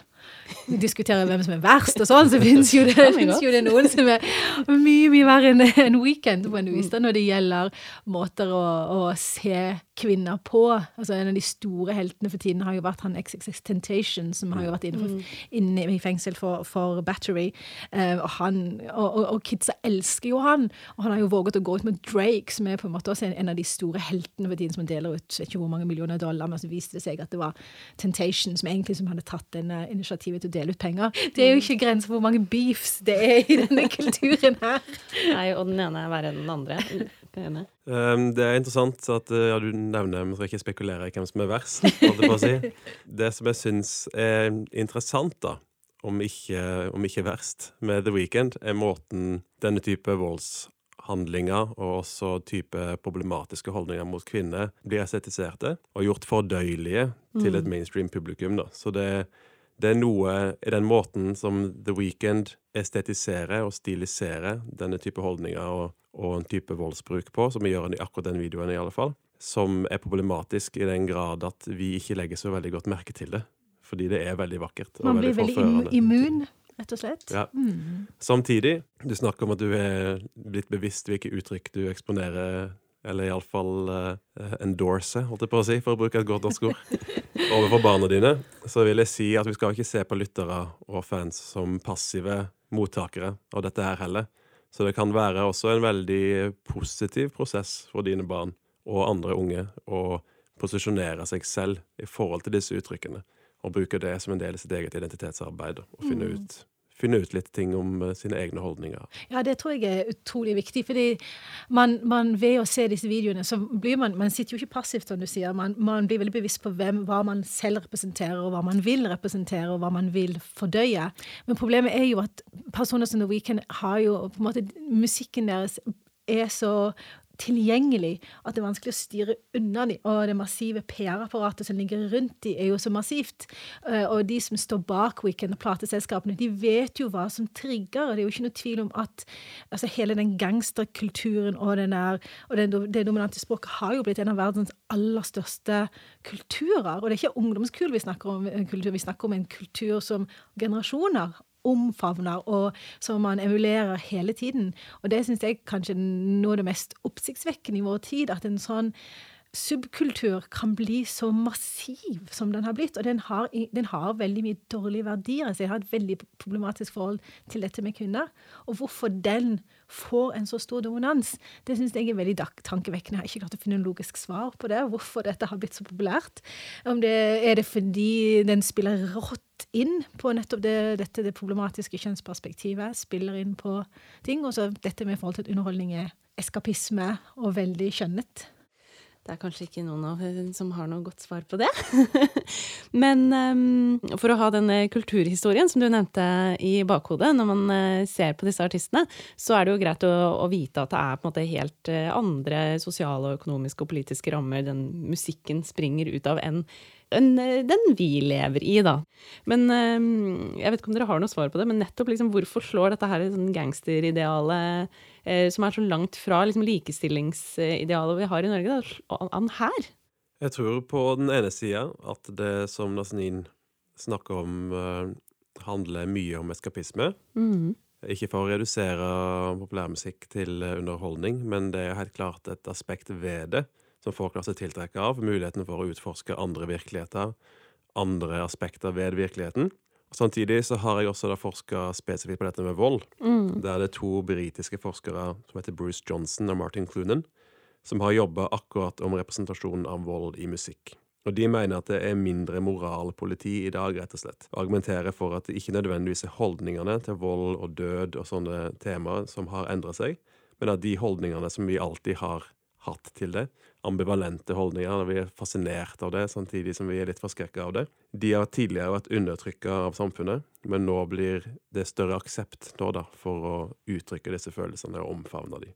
C: diskutere hvem som er verst og sånn, så finnes jo [laughs] jo det noen som er mye, mye verre enn en weekend på en vis, når det gjelder måter å, å, se kvinner på. Altså En av de store heltene for tiden har jo vært han XXX Tentation, som har jo vært inne, for, inne i fengsel for, for battery. Eh, og, han, og, og, og, kidsa elsker jo han, og han har jo våget å gå ut med Drake, som er på en måte også en, en av de store heltene for tiden, som deler ut ikke hvor mange millioner dollar, men så viste det seg at det var Tentation som egentlig som hadde tatt denne initiativet til å dele ut penger. Det er jo ikke grenser for hvor mange beefs det er i denne [laughs] kulturen her.
A: Nei, og den ene er verre enn den andre.
B: Um, det er interessant at ja, du nevner Vi skal ikke spekulere i hvem som er verst. Si. [laughs] Det som jeg syns er interessant, da, om ikke, om ikke verst, med The Weekend, er måten denne type voldshandlinger og også type problematiske holdninger mot kvinner blir estetiserte og gjort fordøyelige til et mainstream publikum. Da. Så det, det er noe i den måten som The Weekend estetiserer og stiliserer denne type holdninger og, og en type voldsbruk på, som vi gjør i akkurat den videoen, i alle fall, som er problematisk i den grad at vi ikke legger så veldig godt merke til det. Fordi det er veldig vakkert.
C: Man blir veldig, veldig immun, rett og slett.
B: Ja. Mm. Samtidig, du snakker om at du er blitt bevisst hvilke uttrykk du eksponerer eller iallfall uh, endorse, holdt jeg på å si, for å bruke et godt norsk ord, [laughs] overfor barna dine, så vil jeg si at vi skal ikke se på lyttere og fans som passive mottakere av dette her heller. Så det kan være også en veldig positiv prosess for dine barn og andre unge å posisjonere seg selv i forhold til disse uttrykkene, og bruke det som en del av sitt eget identitetsarbeid og finne ut finne ut litt ting om eh, sine egne holdninger.
C: Ja, det tror jeg er utrolig viktig. fordi man, man ved å se disse videoene, så blir man Man sitter jo ikke passivt, som du sier. Man, man blir veldig bevisst på hvem, hva man selv representerer, og hva man vil representere, og hva man vil fordøye. Men problemet er jo at personer som The Weeknd har jo på en måte Musikken deres er så tilgjengelig at det er vanskelig å styre unna dem. Og det massive PR-apparatet som ligger rundt dem, er jo så massivt. Eh, og de som står bak Weekend og plateselskapene, de vet jo hva som trigger. og Det er jo ikke noe tvil om at altså, hele den gangsterkulturen og, den der, og den, det dominante språket har jo blitt en av verdens aller største kulturer. Og det er ikke ungdomskul vi snakker om, kultur, vi snakker om en kultur som generasjoner omfavner, og som man emulerer hele tiden. Og det syns jeg kanskje er noe av det mest oppsiktsvekkende i vår tid. At en sånn subkultur kan bli så massiv som den har blitt. Og den har, den har veldig mye dårlige verdier. Så jeg har et veldig problematisk forhold til dette med kvinner. Og hvorfor den får en så stor dominans, det syns jeg er veldig tankevekkende. Jeg har ikke klart å finne en logisk svar på det. Hvorfor dette har blitt så populært. Om det er det fordi den spiller rått inn på nettopp det, dette det problematiske kjønnsperspektivet. Spiller inn på ting. Og så dette med forhold til at underholdning er eskapisme og veldig kjønnet.
A: Det er kanskje ikke noen av som har noe godt svar på det. [laughs] Men um, for å ha denne kulturhistorien som du nevnte i bakhodet når man uh, ser på disse artistene, så er det jo greit å, å vite at det er på en måte helt uh, andre sosiale, økonomiske og politiske rammer den musikken springer ut av enn den vi lever i, da. Men jeg vet ikke om dere har noe svar på det, men nettopp liksom, hvorfor slår dette her sånn gangsteridealet Eh, som er så langt fra liksom, likestillingsidealet vi har i Norge, da, an her?
B: Jeg tror på den ene sida at det som Nazanin snakker om, handler mye om eskapisme. Mm. Ikke for å redusere populærmusikk til underholdning, men det er helt klart et aspekt ved det som folk lar seg tiltrekke av. Muligheten for å utforske andre virkeligheter, andre aspekter ved virkeligheten. Samtidig så har jeg også forska spesifikt på dette med vold. Mm. Der det er to britiske forskere som heter Bruce Johnson og Martin Clunan, som har jobba akkurat om representasjonen av vold i musikk. Og De mener at det er mindre moralpoliti i dag, rett og slett. Og argumenterer for at det ikke nødvendigvis er holdningene til vold og død og sånne temaer som har endra seg, men at de holdningene som vi alltid har hatt til det, ambivalente holdninger. Vi er fascinert av det, samtidig som vi er litt forskrekka av det. De har tidligere vært undertrykka av samfunnet, men nå blir det større aksept nå da, for å uttrykke disse følelsene og omfavne de.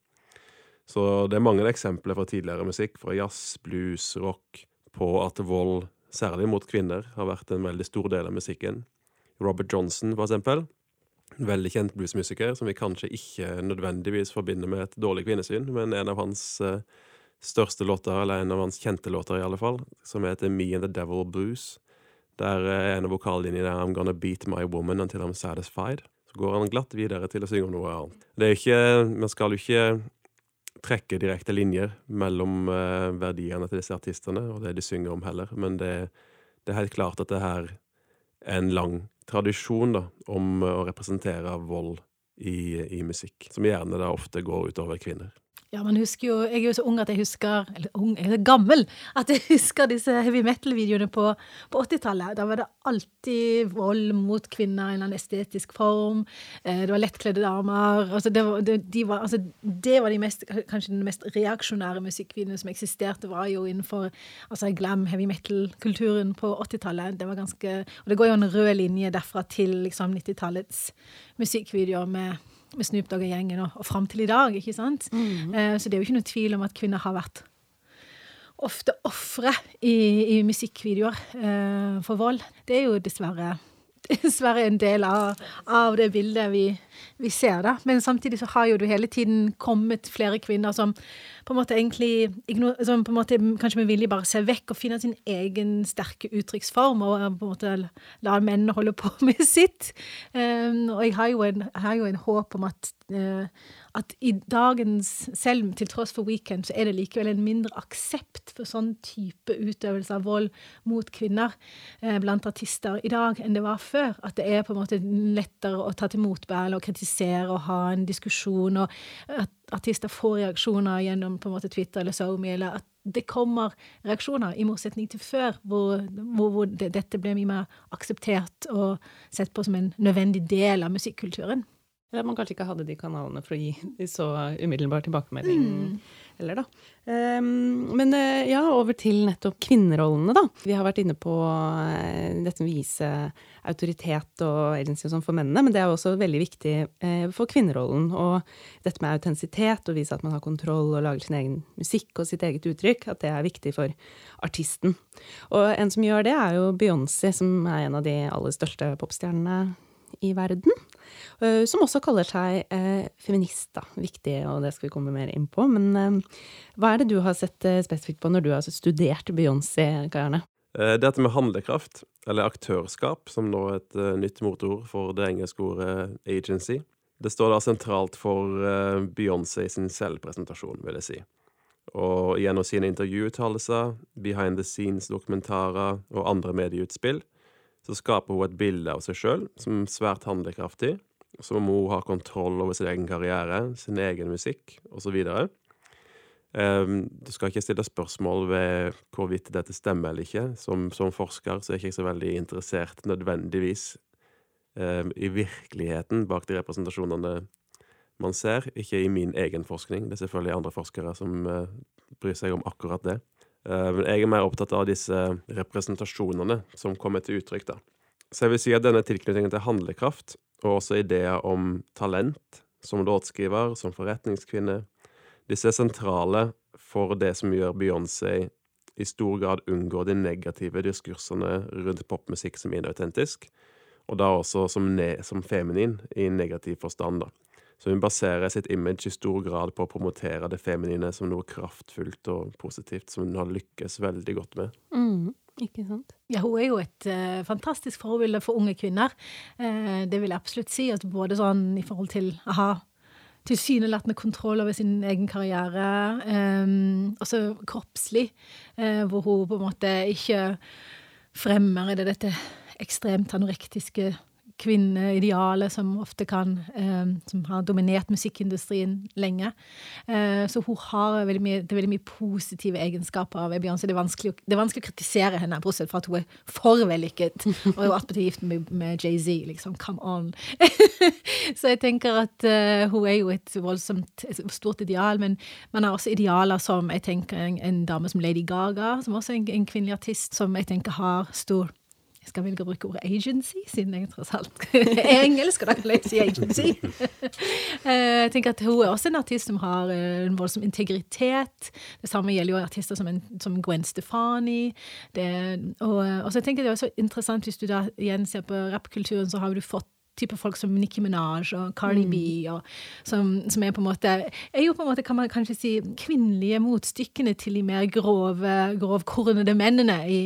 B: Så det er mange eksempler fra tidligere musikk, fra jazz, blues, rock, på at vold, særlig mot kvinner, har vært en veldig stor del av musikken. Robert Johnson, for eksempel. En veldig kjent bluesmusiker som vi kanskje ikke nødvendigvis forbinder med et dårlig kvinnesyn, men en av hans uh, største låter, eller en av hans kjente låter i alle fall, som heter Me and the Devil Blues. Der er en av vokallinjene der I'm gonna beat my woman until I'm satisfied. Så går han glatt videre til å synge om noe annet. Det er ikke, Man skal jo ikke trekke direkte linjer mellom uh, verdiene til disse artistene og det de synger om heller, men det, det er helt klart at det her er en lang tradisjon da, om å representere vold i, i musikk, som gjerne da ofte går utover kvinner.
C: Ja, man husker jo Jeg er jo så ung at jeg husker Eller ung, jeg er gammel at jeg [laughs] husker disse heavy metal-videoene på, på 80-tallet. Da var det alltid vold mot kvinner i en eller annen estetisk form. Eh, det var lettkledde damer. Altså, det, var, det, de var, altså, det var de mest, kanskje den mest reaksjonære musikkvideoene som eksisterte, var jo innenfor altså, glam, heavy metal-kulturen på 80-tallet. Det det går jo en rød linje derfra til liksom 90-tallets musikkvideoer med med Snoop Dogg og gjengen og, og fram til i dag. ikke sant? Mm. Eh, så det er jo ikke noe tvil om at kvinner har vært ofte ofre i, i musikkvideoer eh, for vold. Det er jo dessverre dessverre en del av, av det bildet vi, vi, ser. da. Men samtidig så har jo det hele tiden kommet flere kvinner som på en måte egentlig som på en måte kanskje med vilje bare ser vekk og finner sin egen sterke uttrykksform, og på en måte lar mennene holde på [laughs] med sitt. Um, og jeg har jo en, har jo en håp om at uh, at i dagens, selv til tross for Weekend, så er det likevel en mindre aksept for sånn type utøvelse av vold mot kvinner eh, blant artister i dag enn det var før. At det er på en måte lettere å ta til motbære og kritisere og ha en diskusjon, og at artister får reaksjoner gjennom på en måte Twitter eller SoMe, eller at det kommer reaksjoner, i motsetning til før, hvor, hvor, hvor det, dette ble mye mer akseptert og sett på som en nødvendig del av musikkulturen.
A: Eller man kanskje ikke hadde de kanalene for å gi så umiddelbar tilbakemelding. Mm. Eller da. Um, men uh, ja, over til nettopp kvinnerollene, da. Vi har vært inne på uh, dette med å vise autoritet og agency sånn for mennene, men det er også veldig viktig uh, for kvinnerollen. Og dette med autentisitet, og vise at man har kontroll og lager sin egen musikk og sitt eget uttrykk, at det er viktig for artisten. Og en som gjør det, er jo Beyoncé, som er en av de aller største popstjernene i verden. Eh, som også kaller seg eh, feminist, da. Viktig, og det skal vi komme mer inn på. Men eh, hva er det du har sett spesifikt på når du har studert Beyoncé, Kajerne?
B: Eh, dette med handlekraft, eller aktørskap, som nå er et nytt motord for det engelske ordet agency. Det står da sentralt for Beyoncé Beyoncé sin selvpresentasjon, vil jeg si. Og gjennom sine intervjuuttalelser, behind the scenes-dokumentarer og andre medieutspill så skaper hun et bilde av seg sjøl som er svært handlekraftig, som om hun har kontroll over sin egen karriere, sin egen musikk osv. Um, du skal ikke stille spørsmål ved hvorvidt dette stemmer eller ikke. Som, som forsker så er jeg ikke så veldig interessert nødvendigvis um, i virkeligheten bak de representasjonene man ser, ikke i min egen forskning. Det er selvfølgelig andre forskere som uh, bryr seg om akkurat det. Eh, men jeg er mer opptatt av disse representasjonene som kommer til uttrykk. da. Så jeg vil si at denne tilknytningen til handlekraft, og også ideer om talent som låtskriver, som forretningskvinne, disse er sentrale for det som gjør Beyoncé i stor grad unngår de negative diskursene rundt popmusikk som inautentisk, og da også som, som feminin i negativ forstand. da. Så hun baserer sitt image i stor grad på å promotere det feminine som noe kraftfullt og positivt, som hun har lykkes veldig godt med.
A: Mm, ikke sant?
C: Ja, hun er jo et uh, fantastisk forbilde for unge kvinner. Uh, det vil jeg absolutt si. At både sånn i forhold til å ha tilsynelatende kontroll over sin egen karriere, um, også kroppslig, uh, hvor hun på en måte ikke fremmer er det dette ekstremt anorektiske kvinneidealet som ofte kan eh, Som har dominert musikkindustrien lenge. Eh, så hun har veldig mye, det er veldig mye positive egenskaper ved Beyoncé. Det, det, er vanskelig å kritisere henne, bortsett fra at hun er for vellykket. Og er attpåtil gift med, med Jay-Z, liksom. Come on. [laughs] så jeg tenker at uh, hun er jo et voldsomt et stort ideal, men man har også idealer som jeg tenker en, en dame som Lady Gaga, som også er en, en kvinnelig artist, som jeg tenker har stor jeg skal velge å bruke ordet agency, siden [laughs] jeg tross alt er engelsk, og da kan jeg si agency. [laughs] Eh, jeg tenker at Hun er også en artist som har eh, en voldsom integritet. Det samme gjelder jo artister som, en, som Gwen Stefani. Det, og, og, så tenker jeg det er også interessant hvis du da igjen ser på rappkulturen, så har du fått type folk som Nicki Minaj og Cardi mm. B, og, som, som, er på en måte er jo på en måte, kan man kanskje si, kvinnelige motstykkene til de mer grove, grovkornede mennene i,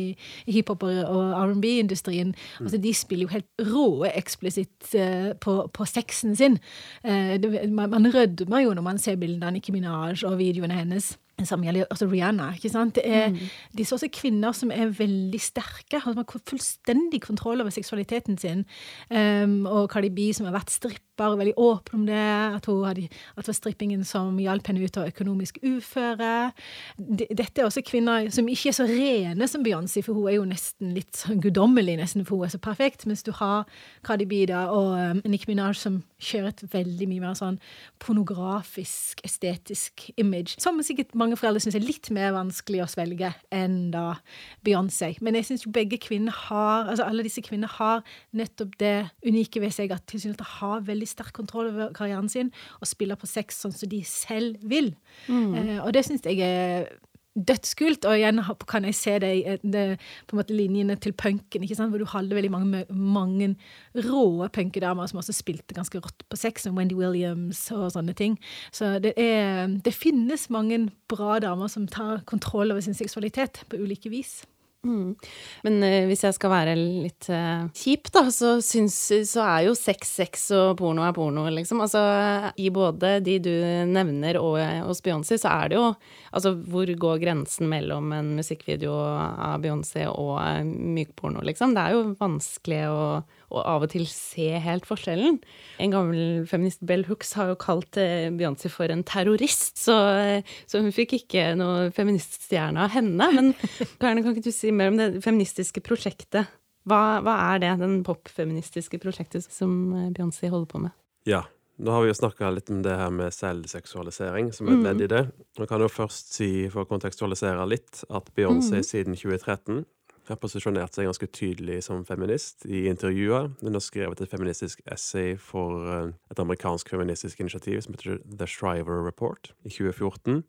C: i hiphop- og R&B-industrien. Mm. Altså, de spiller jo helt råe eksplisitt uh, på, på sexen sin. Uh, det, man, man rødmer jo når man ser bildene av Nicki Minaj og videoene hennes som gjelder altså Rihanna. ikke sant? Det er mm. disse også kvinner som er veldig sterke, som har fullstendig kontroll over seksualiteten sin. Um, og Cardi B, som har vært stripper, veldig åpen om det. At, hun hadde, at det var strippingen som hjalp henne ut av økonomisk uføre. Dette er også kvinner som ikke er så rene som Beyoncé, for hun er jo nesten litt sånn guddommelig, nesten, for hun er så perfekt. Mens du har Cardi Bida og um, Nick Minaj som kjører et veldig mye mer sånn pornografisk, estetisk image. Som sikkert mange foreldre syns er litt mer vanskelig å svelge enn da Beyoncé. Men jeg syns begge kvinner har, altså alle disse kvinnene har nettopp det unike ved seg at tilsynelatende har veldig sterk kontroll over karrieren sin og spiller på sex sånn som de selv vil. Mm. Eh, og det syns jeg er dødskult. Og igjen kan jeg se det i det, på en måte linjene til punken, ikke sant? hvor du hadde veldig mange, mange rå punkedamer som også spilte ganske rått på sex, som Wendy Williams og sånne ting. Så det, er, det finnes mange bra damer som tar kontroll over sin seksualitet på ulike vis.
A: Mm. Men uh, hvis jeg skal være litt uh, kjip, da, så, syns, så er jo sex sex og porno er porno, liksom. Altså i både de du nevner og hos Beyoncé, så er det jo Altså hvor går grensen mellom en musikkvideo av Beyoncé og uh, mykporno, liksom? Det er jo vanskelig å, og av og til se helt forskjellen. En gammel feminist, Bell Hooks, har jo kalt eh, Beyoncé for en terrorist, så, så hun fikk ikke noe feministstjerne av henne. Men [laughs] Karne, kan ikke du si mer om det feministiske prosjektet? Hva, hva er det, den popfeministiske prosjektet som eh, Beyoncé holder på med?
B: Ja, nå har vi jo snakka litt om det her med selvseksualisering, som et ledd i det. Man kan jo først si, for å kontekstualisere litt, at Beyoncé mm. siden 2013 har posisjonert seg ganske tydelig som feminist i intervjuer. Hun har skrevet et feministisk essay for eh, et amerikansk feministisk initiativ som heter The Shriver Report i 2014.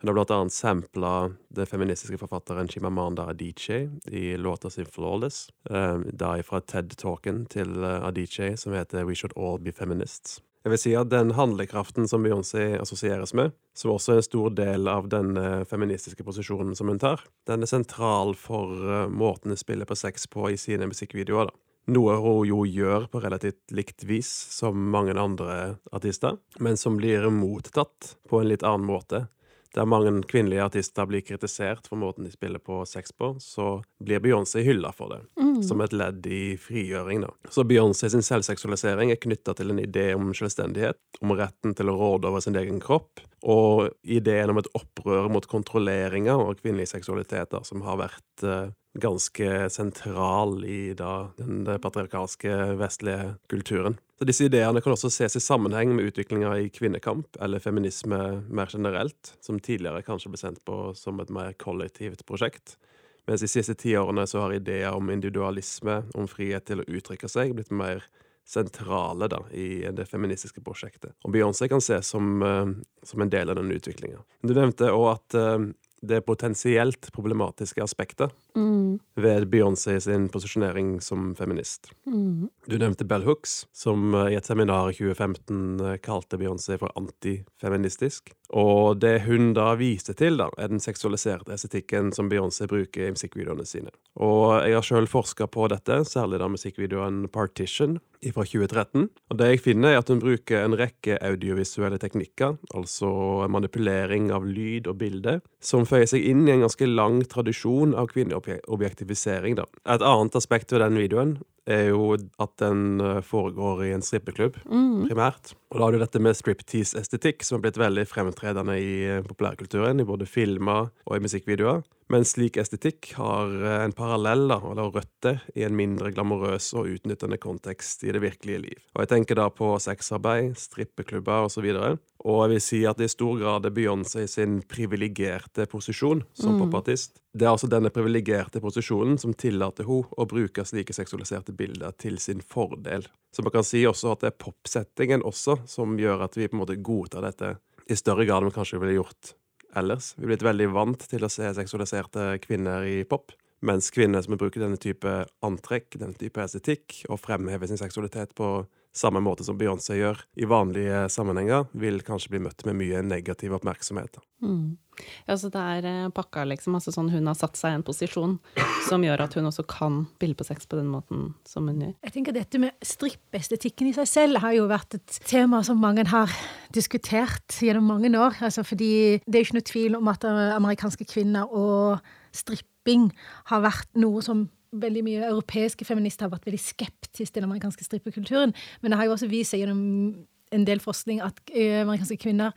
B: Hun har blant annet sampla det feministiske forfatteren Chimamanda Adichie i låta sin 'Flawless', eh, da fra TED-talken til eh, Adichie som heter 'We Should All Be Feminists'. Jeg vil si at den handlekraften som Beyoncé assosieres med, som også er en stor del av den eh, feministiske posisjonen som hun tar, den er sentral for uh, måten hun spiller på sex på i sine musikkvideoer. da. Noe hun jo gjør på relativt likt vis som mange andre artister, men som blir mottatt på en litt annen måte der mange kvinnelige artister blir kritisert for måten de spiller på sex på, så blir Beyoncé hylla for det, mm. som et ledd i frigjøring. da. Så Beyoncé sin selvseksualisering er knytta til en idé om selvstendighet, om retten til å råde over sin egen kropp, og ideen om et opprør mot kontrolleringer av kvinnelige seksualiteter som har vært eh, ganske sentral i da, den patriarkalske vestlige kulturen. Så Disse ideene kan også ses i sammenheng med utviklinga i kvinnekamp, eller feminisme mer generelt, som tidligere kanskje ble sendt på som et mer kollektivt prosjekt. Mens de siste tiårene så har ideer om individualisme, om frihet til å uttrykke seg, blitt mer sentrale da, i det feministiske prosjektet. Og Beyoncé kan ses som, uh, som en del av denne utviklinga. Du nevnte òg at uh, det potensielt problematiske aspektet mm. ved Beyoncé sin posisjonering som feminist. Mm. Du nevnte Bell Hooks, som eh, i et seminar i 2015 eh, kalte Beyoncé for antifeministisk. Og det hun da viste til, da, er den seksualiserte estetikken som Beyoncé bruker i musikkvideoene sine. Og jeg har sjøl forska på dette, særlig da musikkvideoen Partition fra 2013. Og det jeg finner, er at hun bruker en rekke audiovisuelle teknikker, altså manipulering av lyd og bilde, som føyer seg inn i en ganske lang tradisjon av kvinneobjektifisering. Et annet aspekt ved den videoen er jo at den eh, foregår i en strippeklubb, mm. primært. Og da har du dette med striptease-estetikk, som har blitt veldig fremtredende i eh, populærkulturen, i både filmer og i musikkvideoer. Men slik estetikk har eh, en parallell, da, eller røtter, i en mindre glamorøs og utnyttende kontekst i det virkelige liv. Og jeg tenker da på sexarbeid, strippeklubber osv. Og, og jeg vil si at det i stor grad er Beyoncé sin privilegerte posisjon som mm. popartist. Det er altså denne privilegerte posisjonen som tillater hun å bruke slike seksualiserte bilder til sin fordel. Så man kan si også at det er popsettingen også som gjør at vi på en måte godtar dette i større grad enn vi kanskje ville gjort ellers. Vi er blitt veldig vant til å se seksualiserte kvinner i pop. Mens kvinner som bruker denne type antrekk, denne type estetikk, og fremhever sin seksualitet på samme måte som Beyoncé gjør i vanlige sammenhenger, vil kanskje bli møtt med mye negativ oppmerksomhet. Mm.
A: Ja, så det er eh, pakka, liksom. Altså sånn hun har satt seg i en posisjon som gjør at hun også kan bilde på sex på den måten som hun gjør.
C: Jeg tenker Dette med strippestetikken i seg selv har jo vært et tema som mange har diskutert gjennom mange år. Altså fordi det er ikke noe tvil om at amerikanske kvinner og stripping har vært noe som veldig mye europeiske feminister har vært veldig skeptiske til den amerikanske strippekulturen. Men det har jo også vist seg gjennom en del forskning at eh, amerikanske kvinner,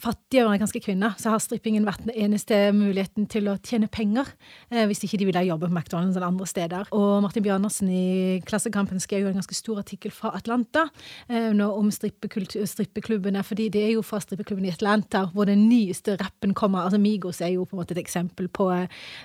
C: fattige amerikanske kvinner, så har strippingen vært den eneste muligheten til å tjene penger, eh, hvis ikke de ville jobbe på McDonald's eller andre steder. Og Martin Bjørnersen i Klassekampen skrev jo en ganske stor artikkel fra Atlanta eh, om strippeklubbene, fordi det er jo fra strippeklubben i Atlanta hvor den nyeste rappen kommer. altså Migos er jo på en måte et eksempel på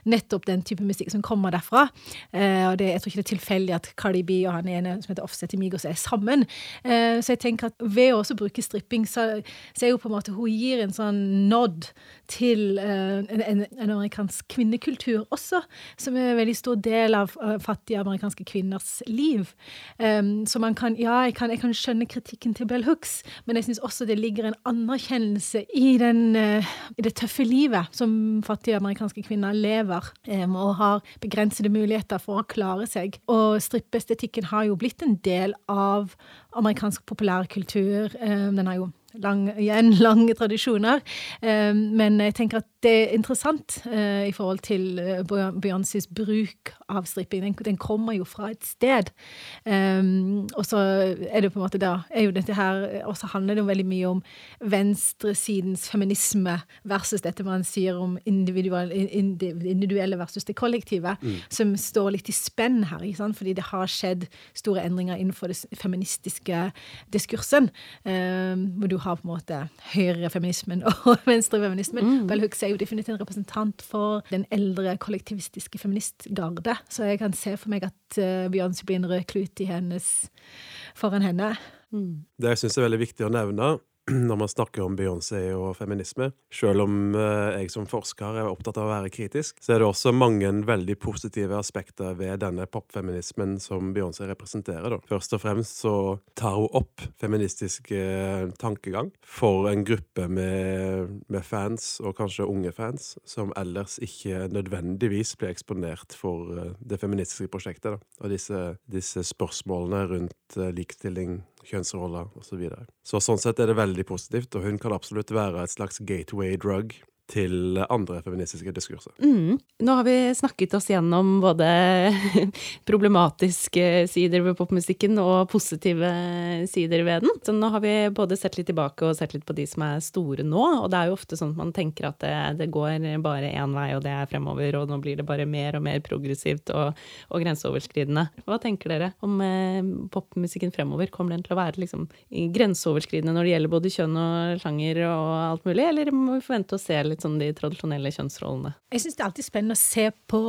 C: nettopp den type musikk som kommer derfra. og det, Jeg tror ikke det er tilfeldig at Cardi B og han ene som heter Offset i Migos er sammen. så jeg tenker at ved å også bruke stripping, så, så er jo på en måte hun gir en sånn nod til uh, en, en, amerikansk kvinnekultur også, som er en veldig stor del av uh, fattige amerikanske kvinners liv. Um, så man kan, ja, jeg kan, jeg kan, skjønne kritikken til Bell Hooks, men jeg syns også det ligger en anerkjennelse i, den, uh, i, det tøffe livet som fattige amerikanske kvinner lever, um, og har begrensede muligheter for å klare seg. Og strippeestetikken har jo blitt en del av amerikansk populærkultur. Um, den har jo lang, igjen [laughs] lange tradisjoner. Eh, men jeg tenker at det er interessant uh, i forhold til uh, Beyoncés bruk av stripping. Den, den, kommer jo fra et sted. Og så er det på en måte da er jo dette her, Og så handler det jo veldig mye om venstresidens feminisme versus dette man sier om individuelle versus det kollektive, mm. som står litt i spenn her. Fordi det har skjedd store endringer innenfor den feministiske diskursen. Hvor du har på en måte høyrefeminismen og [laughs] venstrefeminismen. Mm. Bell Hooks er jo definitivt en representant for den eldre kollektivistiske feministgarde. Så jeg kan se for meg at uh, Beyoncé blir en rød klut i hennes, foran henne.
B: Mm. Det jeg syns er veldig viktig å nevne, [clears throat] når man snakker om Beyoncé og feminisme. Selv om eh, jeg som forsker er opptatt av å være kritisk, så er det også mange veldig positive aspekter ved denne popfeminismen som Beyoncé representerer. Da. Først og fremst så tar hun opp feministisk eh, tankegang for en gruppe med, med, fans, og kanskje unge fans, som ellers ikke nødvendigvis blir eksponert for eh, det feministiske prosjektet. Da. Og disse, disse spørsmålene rundt likestilling kjønnsroller osv. Så, videre. så sånn sett er det veldig positivt, og hun kan absolutt være et slags gateway drug til andre feministiske diskurser.
A: Mm. Nå har vi snakket oss gjennom både [laughs] problematiske sider ved popmusikken og positive sider ved den. Så nå har vi både sett litt tilbake og sett litt på de som er store nå. Og det er jo ofte sånn at man tenker at det, det går bare én vei, og det er fremover, og nå blir det bare mer og mer progressivt og, og grenseoverskridende. Hva tenker dere om eh, popmusikken fremover? Kommer den til å være liksom, grenseoverskridende når det gjelder både kjønn og sjanger og alt mulig, eller må vi forvente å se litt litt sånn de tradisjonelle kjønnsrollene?
C: Jeg syns det er alltid spennende å se på,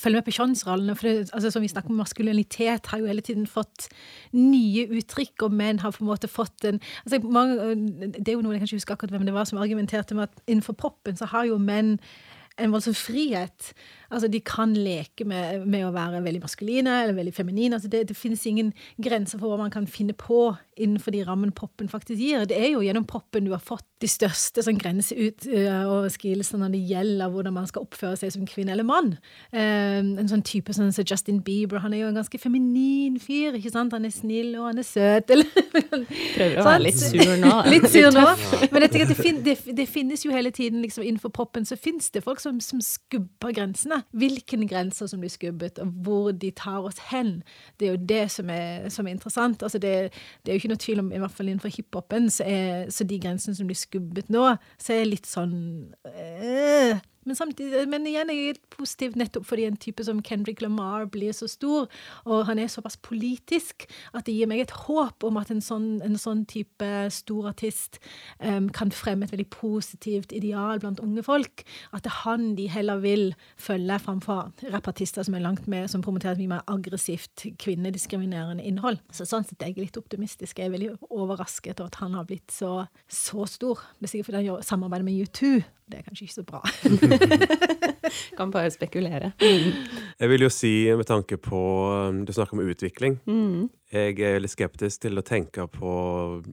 C: følge med på kjønnsrollene. For det, altså, som vi snakker om maskulinitet, har jo hele tiden fått nye uttrykk, og menn har på en måte fått en altså, mange, Det er jo noe jeg kan ikke huske akkurat hvem det var som argumenterte med at innenfor poppen så har jo menn en voldsom frihet. Altså, de kan leke med, med, å være veldig maskuline eller veldig feminine. Altså, det, det, finnes ingen grenser for hva man kan finne på innenfor de rammen poppen faktisk gir. Det er jo gjennom poppen du har fått de største sånn, grenseoverskridelsene når det gjelder hvordan man skal oppføre seg som kvinne eller mann. Um, en sånn type sånn som så Justin Bieber, han er jo en ganske feminin fyr. ikke sant? Han er snill, og han er søt.
A: Prøver å være litt sur nå. [laughs]
C: litt sur nå. [laughs] Men jeg tenker at det, fin, det, det, finnes jo hele tiden liksom, innenfor poppen så finnes det folk som, som skubber grensene grensene. Hvilke grenser som blir skubbet, og hvor de tar oss hen. Det er jo det som er, som er interessant. Altså det, det, er jo ikke noe tvil om, i hvert fall innenfor hiphopen, så, så de grensene som blir skubbet nå, så er jeg litt sånn øh, men, samtidig, men igjen er jeg positivt nettopp fordi en type som Kendrick Lamar blir så stor, og han er såpass politisk, at det gir meg et håp om at en sånn, en sånn type stor artist um, kan fremme et veldig positivt ideal blant unge folk. At det er han de heller vil følge framfor rappartister som er langt med, som promoterer mye mer aggressivt kvinnediskriminerende innhold. Så sånn sett er jeg litt optimistisk. Jeg er veldig overrasket over at han har blitt så, så stor. Det er sikkert fordi han samarbeider med U2 det er kanskje ikke så bra. [laughs] [laughs]
A: kan bare spekulere.
B: Jeg vil jo si, med tanke på um, Du snakker om utvikling. Mm. Jeg er litt skeptisk til å tenke på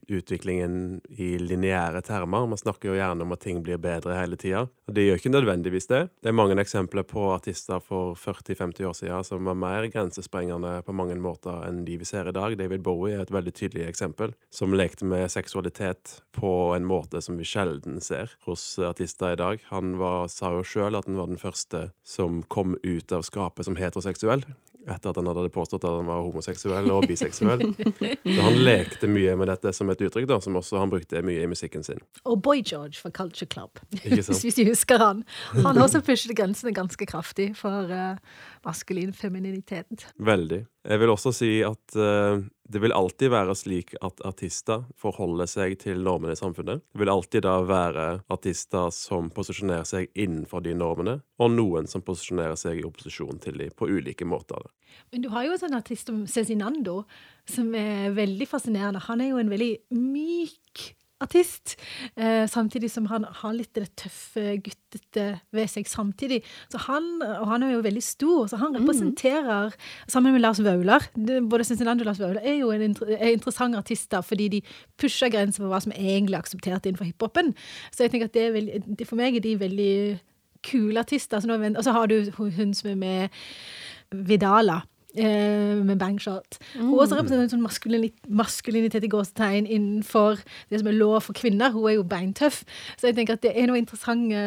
B: utviklingen i lineære termer. Man snakker jo gjerne om at ting blir bedre hele tida. Det gjør ikke nødvendigvis det. Det er mange eksempler på artister for 40-50 år siden som var mer grensesprengende på mange måter enn de vi ser i dag. David Bowie er et veldig tydelig eksempel, som lekte med seksualitet på en måte som vi sjelden ser hos artister i dag. Han var, sa jo sjøl at han var den første som kom ut av skapet som heteroseksuell etter at han hadde påstått at han var homoseksuell og biseksuell. Så han lekte mye med dette som et uttrykk, da, som også han brukte mye i musikken sin.
C: Og Boy George fra Culture Club, [laughs] hvis du husker han. Han har også pushet grensene ganske kraftig for uh, maskulin femininitet.
B: Veldig. Jeg vil også si at uh, det vil alltid være slik at artister forholder seg til normene i samfunnet. Det vil alltid da være artister som posisjonerer seg innenfor de normene, og noen som posisjonerer seg i opposisjon til dem på ulike måter.
C: Men du har jo en sånn artist som Cezinando, som er veldig fascinerende. Han er jo en veldig myk artist, eh, samtidig som han har litt det tøffe, guttete ved seg samtidig. Så han, og han er jo veldig stor, så han mm. representerer, mm. sammen med Lars Vaular Både Cincinnati og Lars Vaular er jo en er interessante artister fordi de pusher grenser for hva som er egentlig er akseptert innenfor hiphopen. Så jeg tenker at det er veldig, for meg er de veldig kule artister. og så har du hun som er med Vidala med bangshot. Hun også representerer en sånn maskulinitet, maskulinitet i gåsetegn innenfor det som er lov for kvinner. Hun er jo beintøff. Så jeg tenker at det er noen interessante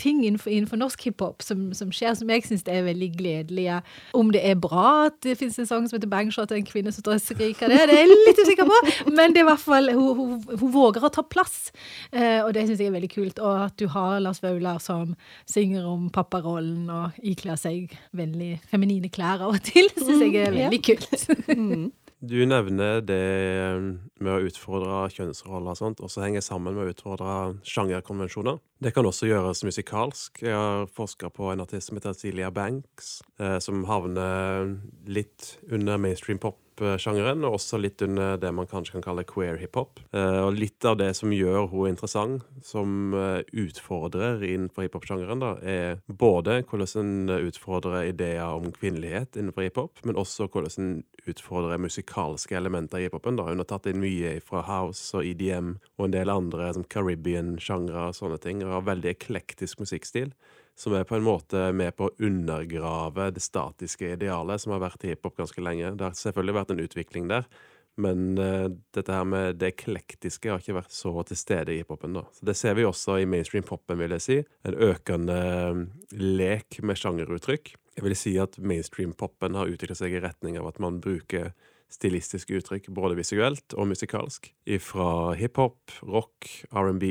C: ting innenfor, innenfor norsk hiphop som, som skjer, som jeg syns er veldig gledelige. Om det er bra at det finnes en sang som heter Bangshot, og en kvinne som skriker det, det er jeg litt usikker på. Men det er i hvert fall, hun, hun, hun våger å ta plass, eh, og det syns jeg er veldig kult. Og at du har Lars Vaular som synger om papparollen og ikler seg veldig feminine klær av og til syns jeg er veldig kult. [laughs]
A: Mm.
B: Du nevner det med å utfordre kjønnsroller og sånt, også henger sammen med å utfordre sjangerkonvensjoner. Det kan også gjøres musikalsk. Jeg har forska på en artist som heter Celia Banks, eh, som havner litt under mainstream pop-sjangeren, og også litt under det man kanskje kan kalle queer hiphop. Eh, og litt av det som gjør hun interessant, som eh, utfordrer innenfor hiphop-sjangeren, da, er både hvordan en utfordrer ideer om kvinnelighet innenfor hiphop, men også hvordan en utfordrer musikalske elementer i hiphopen. Hun har tatt inn mye fra house og EDM og en del andre som Caribbean-sjangre og sånne ting, og har veldig eklektisk musikkstil. Som er på en måte med på å undergrave det statiske idealet som har vært i hiphop ganske lenge. Det har selvfølgelig vært en utvikling der, men uh, dette her med det eklektiske har ikke vært så til stede i hiphopen. da. Så Det ser vi også i mainstream popen, vil jeg si. En økende eh, lek med sjangeruttrykk. Jeg vil si at mainstream popen har utviklet seg i retning av at man bruker stilistiske uttrykk, både visuelt og musikalsk, fra hiphop, rock, R&B,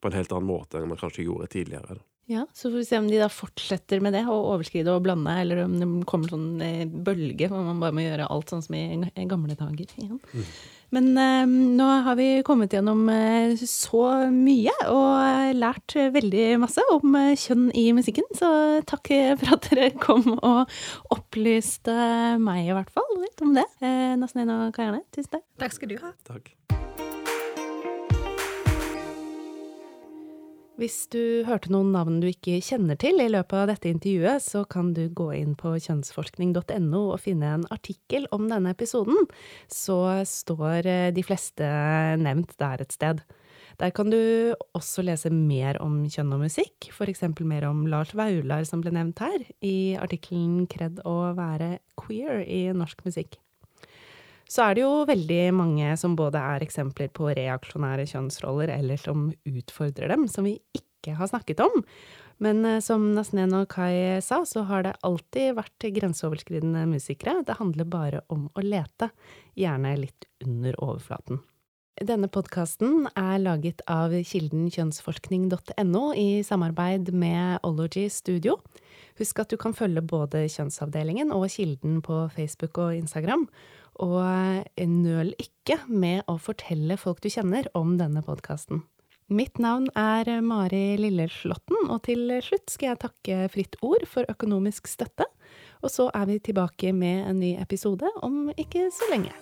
B: på en helt annen måte enn man kanskje gjorde tidligere. da.
A: Ja, Så får vi se om de da fortsetter med det, å overskride og blande, eller om det kommer sånn eh, bølge hvor man bare må gjøre alt sånn som i gamle dager igjen. Men eh, nå har vi kommet gjennom eh, så mye og eh, lært veldig masse om eh, kjønn i musikken, så takk for at dere kom og opplyste meg i hvert fall litt om det. Eh, Nasneen og Kajane, tusen takk.
C: Takk skal du ha.
B: Takk.
A: Hvis du hørte noen navn du ikke kjenner til i løpet av dette intervjuet, så kan du gå inn på kjønnsforskning.no og finne en artikkel om denne episoden. Så står eh, de fleste nevnt der et sted. Der kan du også lese mer om kjønn og musikk, eksempel mer om Lars Vaular som ble nevnt her, i artikkelen Kred å være queer i norsk musikk. Så er det jo veldig mange som både er eksempler på reaksjonære kjønnsroller, eller som utfordrer dem, som vi ikke har snakket om. Men eh, som Nasneen og Kai sa, så har det alltid vært grenseoverskridende musikere. Det handler bare om å lete, gjerne litt under overflaten. Denne podkasten er laget av kilden kjønnsforskning.no i samarbeid med Ology Studio. Husk at du kan følge både Kjønnsavdelingen og Kilden på Facebook og Instagram. Og nøl ikke med å fortelle folk du kjenner om denne podkasten. Mitt navn er Mari Lilleslåtten, og til slutt skal jeg takke Fritt Ord for økonomisk støtte. Og så er vi tilbake med en ny episode om ikke så lenge.